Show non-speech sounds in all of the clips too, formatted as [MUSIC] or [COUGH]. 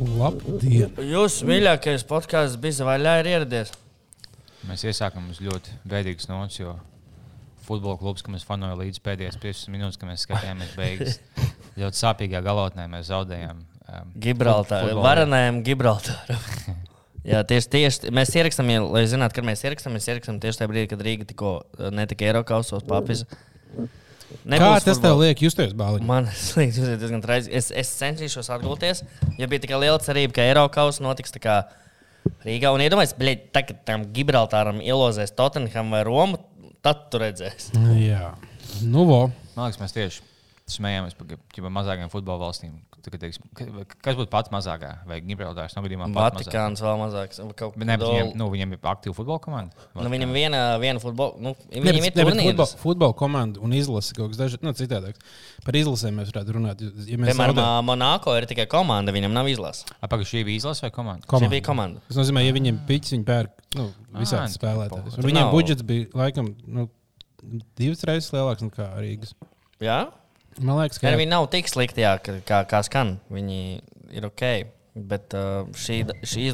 Labdien! Jūsu mīļākais podkāsts bija vaļā ir ieradies. Mēs iesākam uz ļoti bēdīgas nots, jo futbola klubs, kam mēs fanojam līdz pēdējās 15 minūtes, kad mēs skatījāmies beigas, ļoti sāpīgā galotnē mēs zaudējām. Um, Gibraltāra. futbolu. Varanajam Gibraltāram. [LAUGHS] Jā, tieši, tieši mēs ierakstām, ja- lai zinātu, kad mēs ierakstām, mēs ierakstām tieši tajā brīdī, kad Rīga tikko uh, netika Eiropausos papis. Kā tas tev liek justies, Bāliņ? Man [LAUGHS] liekas, tas ir diezgan traģiski. Es, es centīšos atgūties. Ja bija tikai liela cerība, ka Eiropas notiks tā kā Rīgā, un iedomājieties, ka tagad tam Gibraltāram ielozēs Tottenham vai Romu, tad tu redzēsi. Jā, nu, vo. Man liekas, mēs tieši smējāmies par mazākajām futbola valstīm. Teiksim, ka- kas būtu pats mazākā? Vai Gibraltārs no gadījumā? Vatikāns vēl mazāks. Ne, viņiem, nu, viņiem ir aktīva futbola komanda. Nu, viņam viena, viena futbola, nu, Ne, viņam bet- ir ne, bet turnīrs. futbol, futbola komanda un izlase kaut kas dažāds. Nu, citādāks. Par izlasēm mēs varētu runāt. Ja mēs Piemēram, zaudējam- Monako ir tikai komanda, viņam nav izlases. Apakaļ šī bija izlase vai komanda? Šī bija komanda. Tas nozīmē, ja viņiem piķis, viņi pērk nu, visādi Un Viņiem nav- budžets bija laikam nu, divas reizes lielāks nekā Rīgas. Jā? Man liekas, ka jā. viņi nav tik slikti, jā, kā, kā, skan. Viņi ir ok. Bet uh, šī, šī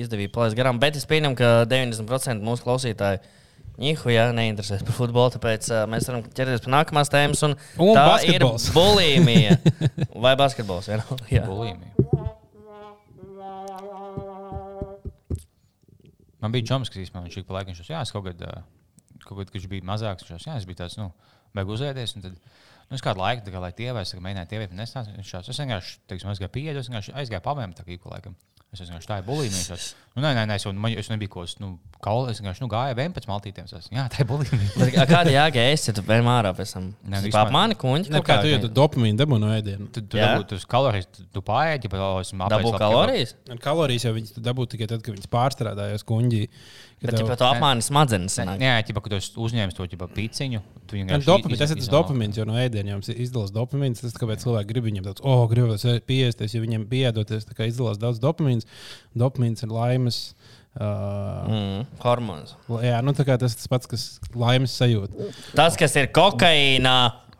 izdevība palaist garām. Bet es pieņemu, ka 90% mūsu klausītāju Nihu, jā, neinteresēs par futbolu. Tāpēc uh, mēs varam ķerties pie nākamās tēmas. Un, Un tā basketbols. ir bulimija. [LAUGHS] Vai basketbols? Jā, [LAUGHS] jā. Bulīmija. Man bija džoms, kas īstenībā viņš ik pa laikam šos, jā, es kaut kad, ā, kaut kad, kad viņš bija mazāks, šos, jā, es biju tāds, nu, beig uzēdies, un tad, nu, es kādu laiku, kā, lai tievais, tā kā mēģināju tievēt, nestāstīt, viņš šāds, es vienkārši, teiksim, aizgāju pieedu, es vienkārši aizgāju pamēm tā kā laikam. Es vienkārši tā ir bulīmija. Es, nu, nē, nē, nē, es, jau- man, es nebiju kaut kas, nu, kaula, es vienkārši, nu, gāju vien pēc maltītiem. Es, jā, tā ir kā- [LAUGHS] Kāda jēga es, ja tu vienmēr ārā pēc tam? Nē, nu, vispār- mani kuņģi. Ne, kaut kā kā, tu jau dopamīnu dabū no ēdiena. Tu, tu dabū tos kalorijas, tu, tu pārēdi, bet, oh, esmu Dabū kalorijas? Un Kalorijas jau viņas dabū tikai tad, kad viņas pārstrādājas kuģī. Bet, ja tu apmāni smadzenes, sanāk. Nē, ja tu uz- uzņēmis to ķipa, piciņu, tu Gan vienkārši. dopamīns, tas ir tas dopamīns, jo no ēdiena jums izdalās dopamīns. Tas, kāpēc cilvēki grib viņam tāds, oh, gribas piesties, ja viņam piedoties, tā kā izdalās daudz dopamīns. Dopamīns ir laimes. Uh, Mm, hormons. jā, nu, tā kā tas tas pats, kas laimes sajūta. Tas, kas ir kokaīnā.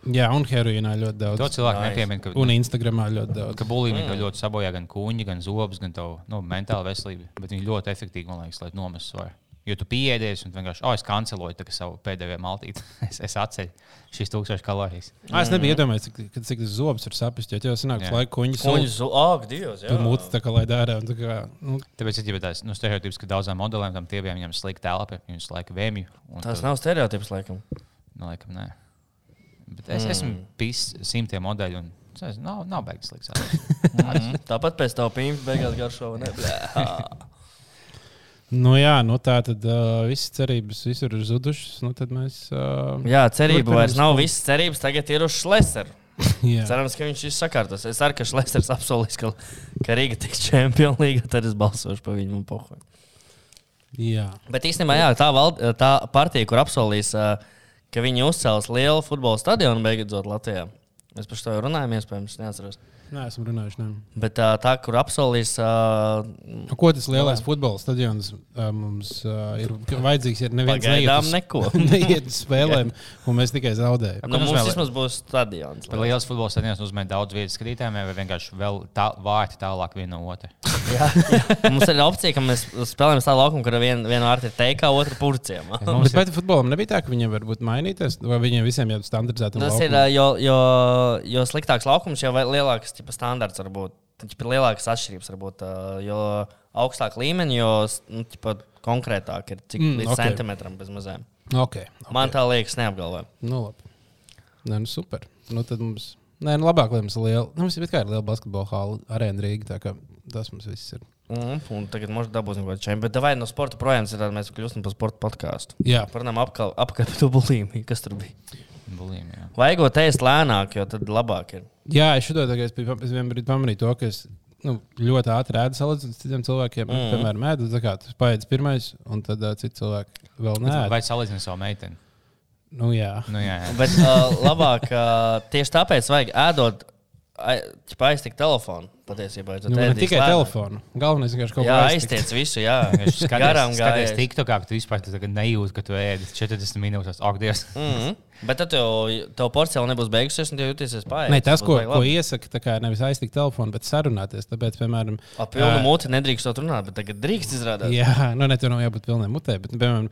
Jā, un heroīnā ļoti daudz. To cilvēku Nice. nepiemina, ka, Un Instagramā ļoti daudz. ka bulimija mm. ļoti sabojā gan kūņi, gan zobus, gan tavu nu, mentālu veselību. Bet viņi ļoti efektīvi, man liekas, lai nomestu svaru. Jo tu pieēdies un vienkārši, oh, es kanceloju savu pēdējo maltīti. [LAUGHS] es, es atceļu šīs tūkstošas kalorijas. Ah, es nebiju iedomājies, cik, cik, tas zobs ir sapnis. Jo tev sanāk, ka laika kuģis Kuņģis, Dievs. jā. tur mūcis tā kā lai un tā kā, Nu, Tāpēc ir tāds nu, stereotips, ka daudzām modelēm tam tieviem viņam slikta telpa, viņus laika vēmju. un Tas tu- nav stereotips, laikam. Nu, laikam, nē. Bet es mm. esmu bijis simtiem modeļu. Un, es nav, nav beigas slikts. [LAUGHS] Mm. Tāpat pēc tam pīņķa beigās garšo. [LAUGHS] nu, jā, nu, tā tad uh, visas cerības visur ir zudušas. Nu, mēs. Uh, Jā, cerība vairs nav. Visas cerības tagad ir uz [LAUGHS] jā. Cerams, ka viņš ir sakārtos. Es ceru, ka Šlesers apsolīs, ka, ka Rīga tiks Champions League. Tad es balsošu par viņu un pohoju. jā. Bet īstenībā jā, tā, vald, tā partija, kur apsolīs, ā, ka viņi uzcels lielu futbola stadionu beidzot Latvijā. Mēs par to jau runājām, iespējams, neatceros. Nē, esam runājuši. Ne. Bet tā, tā kur apsolīs, ā, Nu, Ko tas lielais futbola stadions uh, mums uh, ir vajadzīgs? Ir neviens pagaidām neiet neko. uz, [LAUGHS] neiet uz spēlēm, un mēs tikai zaudējam. Nu, mums vismaz būs stadions. Bet liels futbols stadions nozīmē daudz vietas skatītājiem, vai vienkārši vēl tā, vārti tālāk viena no otras. [LAUGHS] Mums ir opcija, ka mēs spēlējam tādu laukumu, kur viena vien vārta ir teikā, otra purciem. [LAUGHS] Bet vai futbolam nebija tā, ka viņiem var būt mainīties, vai viņiem visiem jau standartizēti? Tas ir, ā, jo, jo, jo sliktāks laukums, jo vai- lielāks tipa, standarts var būt. Ir lielākas atšķirības, varbūt, jo augstāk līmeņi, jo nu, tipa, konkrētāk ir cik Mm, līdz ok. okay. centimetram bez mazām. Okay, okay. Man tā liekas, neapgalvojami. Nu, labi. Nē, nu super. Nu, tad mums. Nē, nu, labāk, lai mums ir liela. Nu, mums ir liela basketbola hala, arēna Rīga. tā kā Tas mums viss ir. Mm, un tagad mums dabūsim kaut kādu čempionu. Bet vai no sporta projām ir tāda, mēs kļūstam par sporta podkāstu. Jā, Parunām apkārt [LAUGHS] bulīmiju, kas tur bija. Bulimija. Vajagot ēst lēnāk, jo tad labāk ir. Jā es šo tagad brīdī pamanīju to, ka es nu, ļoti ātri ēdu salīdzinot ar citiem cilvēkiem. Mm. Piemēram, ēdu, tā kā tas paiet pirmais, un tad uh, citi cilvēki vēl nē. Vai salīdzināt savu meiteni? Nu, jā. Nu, jā, jā. Bet uh, labāk uh, tieši tāpēc vajag ēdot, aiztikt telefonu. Patiesībā. Nu, ne tikai telefonu. Galvenais ir kaut Jā, kā aiztikt. aiztiec visu, jā. [LAUGHS] Skaties, Garām skaties gājēji. TikTokā, ka tu vispār nejūti, ka tu ēdi 40 minūtes. Ak, Dievs! Mm -hmm. Bet tad tev, tev porcija vēl nebūs beigusies, un tu jūties pāri. Nē, tas, ko, ko iesaka, tā kā nevis aiztikt telefonu, bet sarunāties. Tāpēc, piemēram, Ap pilnu ā, muti nedrīkst to runāt, bet tagad drīkst izrādāt. Jā, nu, ne tur nav jābūt pilnai mutē, bet, nu, piemēram,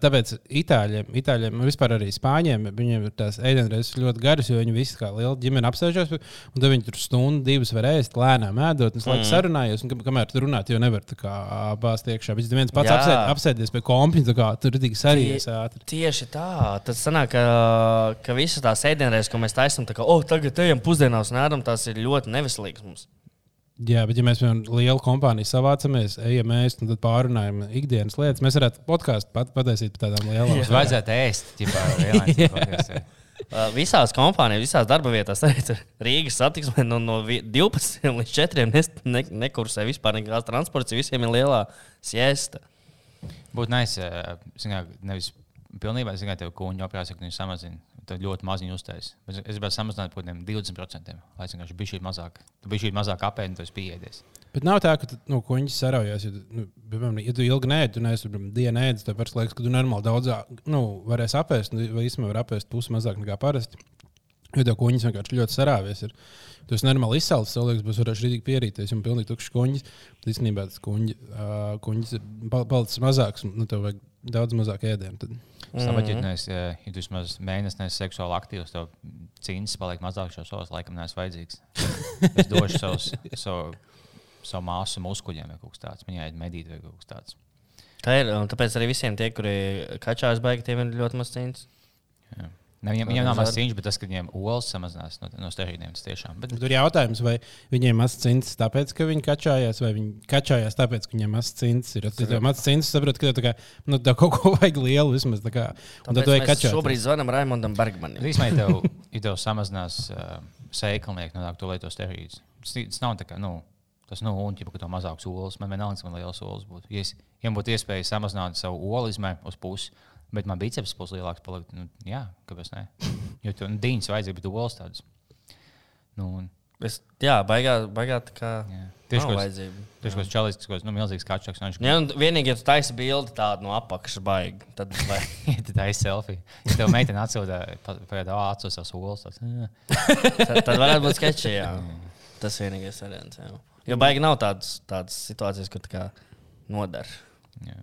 tāpēc itāļiem, itāļiem un vispār arī spāņiem, viņiem ir tās ēdienreizes ļoti garas, jo viņi visi kā liela ģimene apsēžās, un tad viņi tur stundu, divas var ēst, lēnām ēdot, un slēgt mm. sarunājies, un kam- kamēr tur runāt, jo nevar tā kā bāzt iekšā. Viņš viens pats apsēd, apsēdies pie kompiņa, tā kā tur ir tik sarījies ātri. Tieši tā. Tad sanāk, ka, ka visas tās ēdienreizes, ko mēs taisām, tā kā, oh, tagad ejam pusdienās un ēdam, tās ir ļoti neveselīgas mums. Jā, bet ja mēs piemēram lielu kompāniju savācamies, ejam ēst, un tad pārunājam ikdienas lietas, mēs varētu podkāstu pat pataisīt par tādām lielām Mums vajadzētu ēst, [LAUGHS] ja Uh, Visās kompānijās, visās darba vietās, arī Rīgas satiksmē no, no vi- 12 līdz 4 ne, ne, nekursē vispār nekāds transports, visiem ir lielā siesta. Būtu nice, zināt, nevis pilnībā, zināt, tev kūņu operācija, ka viņi samazina. Tad ļoti maziņu uztais. Bet Es gribētu samazināt par kādiem 20%, lai es vienkārši biju šī mazāk. Tu biji šī mazāk apēdi, tu esi pieejams. Bet nav tā, ka tu, nu, kuņģis saraujas. Ja, tu, nu, piemēram, ja tu ilgi nē, tu neesi tur dienu ēdis, tad vairs liekas, ka tu normāli daudz nu, varēsi apēst, nu, vai īstenībā var apēst pusi mazāk nekā parasti. Jo tev kuņģis vienkārši ļoti sarāvies. Ir. Tu esi normāli izsalcis, tev liekas, būs varējuši rītīgi pierīties, un pilnīgi tukšs kuņģis. Tad īstenībā tas kuņģi, uh, pal- palicis mazāks, un nu, tev vajag daudz mazāk ēdienu. Tad. Ja, neesi, eh, ja tu vismaz mēnesi neesi seksuāli aktīvs, tev cīņas paliek mazāk šos savus, laikam, neesmu vajadzīgs. [LAUGHS] Es došu savus, savu, savu māsu muskuļiem vai kaut kas tāds. Viņai ir medīt vai kaut kas tāds. Tā ir. un Tāpēc arī visiem tie, kuri kačājas baigi, tiem ir ļoti maz cīņas. Ne, viņiem, viņiem nav maz cīņas, bet tas, ka viņiem olas samazinās no, no steroīdiem, tas tiešām. Bet, Tur ir jautājums, vai viņiem ir mazs cīņas, tāpēc, ka viņi kačājās, vai viņi kačājās, tāpēc, ka viņiem ir mazs cīņas. Ir ja tev mazs cīņas, saprot, ka tev tā kā, nu, tā kaut ko [LAUGHS] vajag lielu vismaz. tā Kā, un tad tu ej kačāt. šobrīd zvanām Raimondam Bergmanim. Ja [LAUGHS] tev, ja tev samazinās uh, sēklinieki, no tā, tu lieto steroīdus. Tas, tas nav tā kā, nu, tas, nu, un, ja tev mazāks olas, man vienalga, man liels olas būtu. Ja, es, ja man būtu iespēja samazināt savu olu izmēru uz pusi, bet man biceps būs lielāks, palikt, nu, jā, kāpēc ne? Jo tu nu, dīņas vajadzēja, bet tu olas tādas. Nu, un, Es, jā, baigā, baigā tā kā. Tieši Tieši tā kā vajadzība. Tieši kā čalis, kas nu, milzīgs kačaks, viņš Jā, un vienīgi, ja tu taisi bildi tādu no apakšas, baigi, tad [LAUGHS] vai, tā ir selfija. Ja tev meitene atsūta, pagaidi, atsūta savus olas. tad, tad varētu būt sketči. Jā. Tas vienīgais variants. Jā. Jo baigi nav tādas, tādas situācijas, kur tā kā nodara. Jā.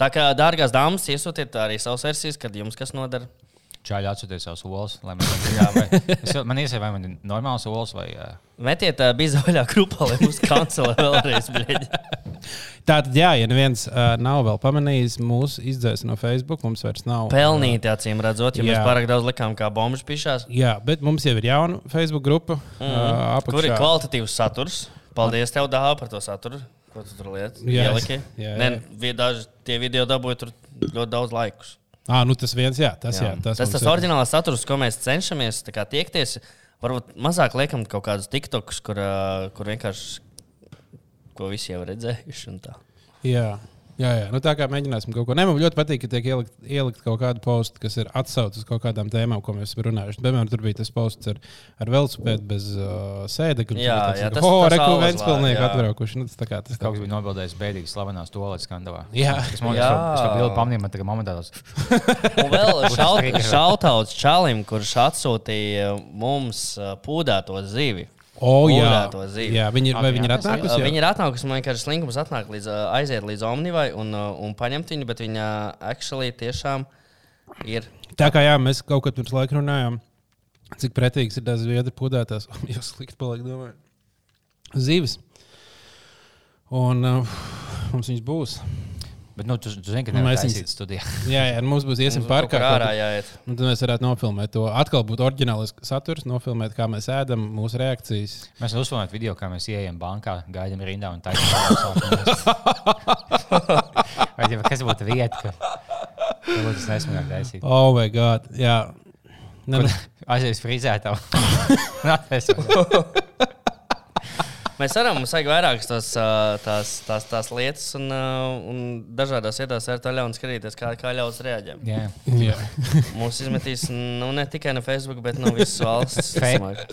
Tā kā, dārgās dāmas, iesūtiet arī savas versijas, kad jums kas nodara. Čāļi atsūtīja savus olas, man man iesaka, vai man ir normāls olas vai. Uh, Metiet uh, bizaļā grupā, lai mums kancelē vēlreiz. bļeģi. [LAUGHS] Tātad, jā, ja neviens uh, nav vēl pamanījis mūsu izdzēs no Facebook, mums vairs nav. Pelnīt, acīm redzot, ja Jā. mēs pārāk daudz likām kā bombuļs pišās. Jā, bet mums jau ir jauna Facebook grupa. Mm -hmm. Kur ir kvalitatīvs saturs? Paldies, tev, Dāvā, par to saturu. Ko tu tur lietas? Jā, Ieliki? jā, jā. Nē, daži tie video dabūja tur ļoti daudz laikus. Ah, nu tas viens, jā, tas, jā. jā, tas tas, tas oriģinālais saturs, ko mēs cenšamies kā tiekties. Varbūt mazāk liekam kaut kādus tiktokus, kur, kur vienkārši ko visi jau redzējuši. Jā. Jā, jā. Nu, tā kā mēģināsim kaut ko. Nē, man ļoti patīk, ka tiek ielikt, ielikt kaut kāda posta, kas ir atsauce uz kaut kādām tēmām, ko mēs esam runājuši. Piemēram, tur bija tas posts ar, ar velosipēdu bez uh, sēdekļa. Jā, jā, tas- Ventspilnieki lāk, jā. atbraukuši. Nu, tas tā kā tas kaut kas bija nobildējis bēdīgi slavenās toaletes skandalā. Jā. Tas man ka pamanīju, man tagad momentā tas Un vēl [LAUGHS] šautauts Čalim, kurš atsūtīja mums ā, pūdēto zivi. O, jā. Pūdēto zivi. jā, viņi ir, Ak, viņi ir Jā. Viņa ir atnākusi, man vienkārši slinkums atnāk līdz, aiziet līdz Omnivai un, un paņemt viņu, bet viņa actually tiešām ir. Tā kā jā, mēs kaut kad pirms laika runājām, cik pretīgs ir tās zviedru pudētās. [LAUGHS] Jau slikti paliek, domāju. Zīves. Un uh, mums viņas būs. Bet, nu, tu, tu zini, ka Nu, mēs viņus- studijā. [LAUGHS] Jā, jā, mums būs iesim kaut ārā jāiet. Un tad mēs varētu nofilmēt to. Atkal būtu oriģināls saturs, nofilmēt, kā mēs ēdam, mūsu reakcijas. Mēs uzfilmējam video, kā mēs ienākam bankā, gaidām rindā un. [LAUGHS] Vai jau kas būtu vieta, ka tas nesmagāk taisīt? Oh, my God! Jā, ne. [LAUGHS] Aizies frizētā. Mēs varam, mums vajag vairākas tās, tās, tās, tās lietas, un, un dažādās vietās ar to ļaunu skatīties, kā, kā ļaudis reaģē. Jā. Jā. Mūs izmetīs nu, ne tikai no Facebook, bet no visas valsts.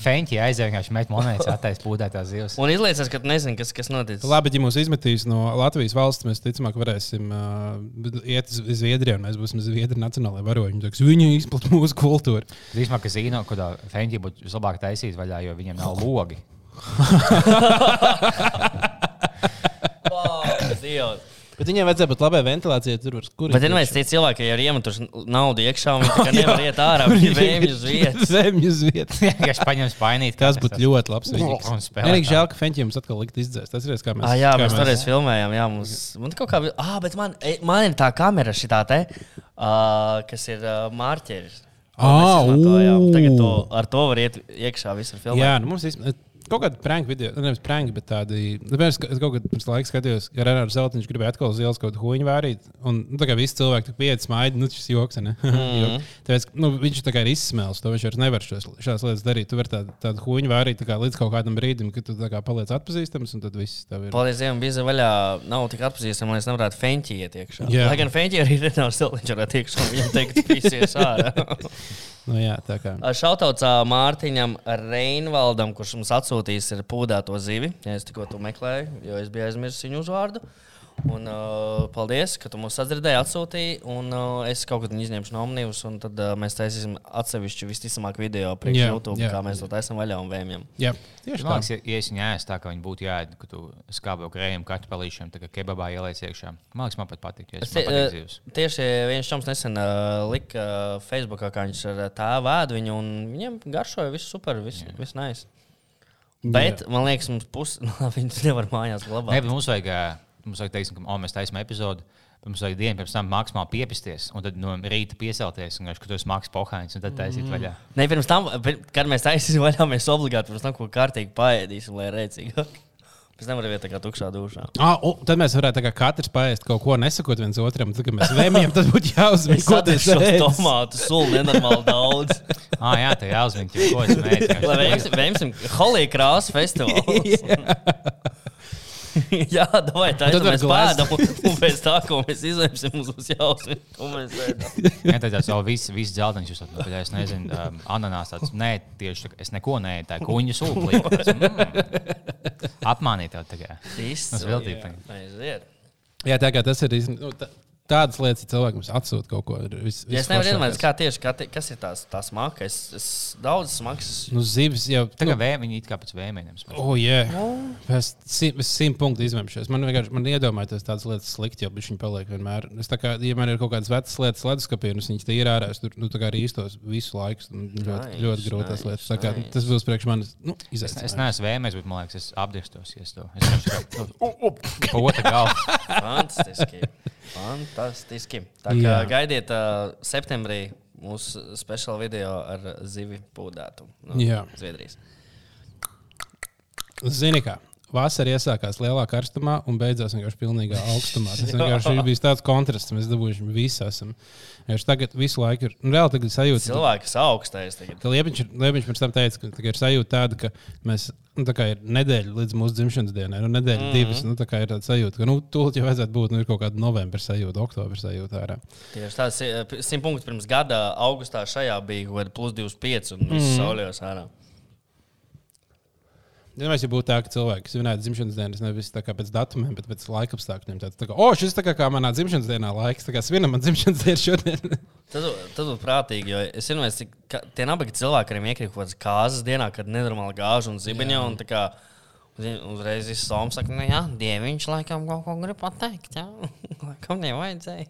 Feņķi aizēja vienkārši met monētas, attaisīt pūtētās zivs. Un izliekas, ka tu nezini, kas, kas noticis. Labi, ja mūs izmetīs no Latvijas valsts, mēs ticamāk varēsim uh, iet uz Zviedriju, un mēs būsim Zviedrijas nacionālajie varoņi. Teiks, Viņi izplatīja mūsu kultūru. Īsumā, ka zīno, kādā feņķī būtu vislabāk taisīt vaļā, jo viņiem nav logi. Wow, Dievs. Bet viņiem vajadzēja būt labai ventilācijai. Tur var skurīt. Bet vienmēr tie cilvēki, ja ir iemetuši naudu iekšā, un viņi [LAUGHS] nevar iet ārā, viņi vēmj uz vietas. Vēmju uz vietas. [LAUGHS] Vienkārši paņem spainīt. Tas būtu ļoti labs. Un spēlēt. Vienīgi žēl, ka Fenčiem mums atkal likt izdzēst. Tas ir kā mēs. Ah, jā, kā mēs toreiz filmējām. Jā, mums, man kaut kā. Ah, bet man, e, man ir tā kamera šitā te, uh, kas ir uh, mārķeris. Ā, Tagad to, ar to var iet iekšā visur filmā. Jā, nu mums ir kaut kāda pranka video, nu, nevis pranka, bet tādi. Tāpēc es kaut kādā pirms laika skatījos, ka Renārs Zeltiņš gribēja atkal uz ielas kaut kādu huīņu vārīt. Un nu, tā kā visi cilvēki tur pieci smaidi, nu šis joks, ne? [LAUGHS] Mm. Tāpēc, nu, viņš tā kā ir izsmēls, to viņš vairs nevar šos, šādas lietas darīt. Tu vari tādu, tādu huīņu vārīt tā kā līdz kaut kādam brīdim, kad tu tā kā paliec atpazīstams, un tad viss tev ir. Paldies Dievam, bija vaļā. Nav tik atpazīstama, lai es nevarētu feņķi iet iekšā. Jā. Lai gan feņķi arī [LAUGHS] Renārs Zeltiņš varētu iekšā, un viņam teikt, visies ārā. [LAUGHS] Nu, jā, tā kā. Šautauts Mārtiņam Reinvaldam, kurš mums atsūtījis ir pūdēto zivi. Ja es tikko to meklēju, jo es biju aizmirsis viņu uzvārdu. Un, uh, paldies, ka tu mums sadzirdēji, atsūtīji. Un, uh, es kaut kad izņemšu no omnibus, un tad uh, mēs taisīsim atsevišķu, visticamāk, video priekš Jā, YouTube, jā. kā mēs to taisām vaļā un vēmjam. Jā, tieši Man tā. liekas, ja, ja es viņu ēstu tā, ka viņi būtu jāēd, ka tu skābi jau grējiem kartupelīšiem, tā kā kebabā ieliec iekšā. Man liekas, man pat patīk. Ja tie- patīk eh. Tieši viens čoms nesen uh, lika uh, Facebookā, kā viņš ar tēvu ēd viņu, un viņam garšoja viss super, viss vis nice. Bet, man liekas, mums pusi [LAUGHS] no viņas nevar mājās Nē, glabāt. bet mums vajag, mums vajag teiksim, ka oh, mēs taisām epizodi. Mums vajag dienu pirms tam maksimāli piepisties, un tad no rīta piecelties, un vienkārši, ka tu esi mākslinieks pohāns, un tad taisīt Mm. vaļā. Ne, pirms tam, kad mēs taisīsim vaļā, mēs obligāti pirms tam kaut ko kārtīgi paēdīsim, lai rēcīgāk. [LAUGHS] Tam arī vietā kā tukšā dušā. Ah, o, tad mēs varētu katrs paēst kaut ko, nesakot viens otram. Tad, kad mēs vēmējam, tad būtu jāuzmanās, ko tas ir. tomātu sulu nenormāli daudz. [LAUGHS] Ah, jā, tā jāuzmina, ka ko es [LAUGHS] mēģināju. Lai veiksim, veiksim Holija krāsu festivālu. [LAUGHS] [LAUGHS] Jā, vai tā ir? Tad var Mēs glāzt. pēdām, un, pēc tā, ko mēs izlemsim, mums būs jāuzsver, ko mēs. Jā, tā tāds jau viss, viss dzeltenis, jūs saprotat, es nezinu, um, ananās tāds, nē, tieši es neko nē, tā kuņa sūkli. Mm. Apmānīt tev tagad. Viss. Tas vēl tīpaņi. Aiziet. Jā, tā kā tas ir. Nu, tā, tādas lietas, ja cilvēkam atsūta kaut ko. Vis, Ja es nevaru iedomāties, kā tieši kā, te- kas ir tās, tās smakas. Es, es daudz smagas. Nu, zivis jau Tā kā nu, vēja, viņi it kā pēc vēmēm. Oh, yeah. Es simt sim punktu izvēlēšos. Man vienkārši man iedomājās tādas lietas slikti, jo viņi paliek vienmēr. Es tā kā, ja man ir kaut kādas vecas lietas, leduskapī, un es viņas tie ir ārā, es tur nu, tā kā arī īstos visu laiku. Ļoti, Nice, ļoti grūtas nice, lietas. Tā kā, nice. Tas būs priekš manis nu, Es, es izaicinājums. neesmu vēmējis, bet man liekas, es apdirstos. Ja es to es vienkārši kā- pa otru galvu. Fantastiski. Fantastiski. Tā kā Jā. gaidiet uh, septembrī mūsu speciālo video ar zivi pūdētu no Jā. Zviedrijas. Zini, kā vasara iesākās lielā karstumā un beidzās vienkārši pilnīgā [LAUGHS] augstumā. Tas vienkārši bijis tāds kontrasts. Mēs dabūjām visi. Esam. Vienkārši Tagad visu laiku ir. Un reāli tagad sajūta. Cilvēks augstais tagad. Liepiņš, Liepiņš pirms tam teica, ka ir sajūta tāda, ka mēs. Nu, tā kā ir nedēļa līdz mūsu dzimšanas dienai, nu, nedēļa mm -hmm. divas. Nu, tā kā ir tāda sajūta, ka, nu, tūlīt jau vajadzētu būt, nu, ir kaut kāda novembra sajūta, oktobra sajūta ārā. Tieši tāds - simt punktus pirms gada, augustā šajā bija kaut kāda plus 25 un viss mm. sauļos ārā. Ja mēs jau būtu tā, ka cilvēki svinētu dzimšanas dienas nevis tā kā pēc datumiem, bet pēc laika apstākļiem. Tāds, tā kā, o, šis tā kā, kā manā dzimšanas dienā laiks, tā kā svinam man dzimšanas dienu šodien. Tas bū- tas būtu prātīgi, jo es zinu, ka tie nabagi cilvēki, kuriem iekrīt kaut kādas kāzas dienā, kad nenormāli gāžu un zibeņa. Un, tā kā, uzreiz viss soms saka, nu jā, dieviņš laikam kaut ko grib pateikt. Jā. [LAUGHS] Laikam nevajadzēja.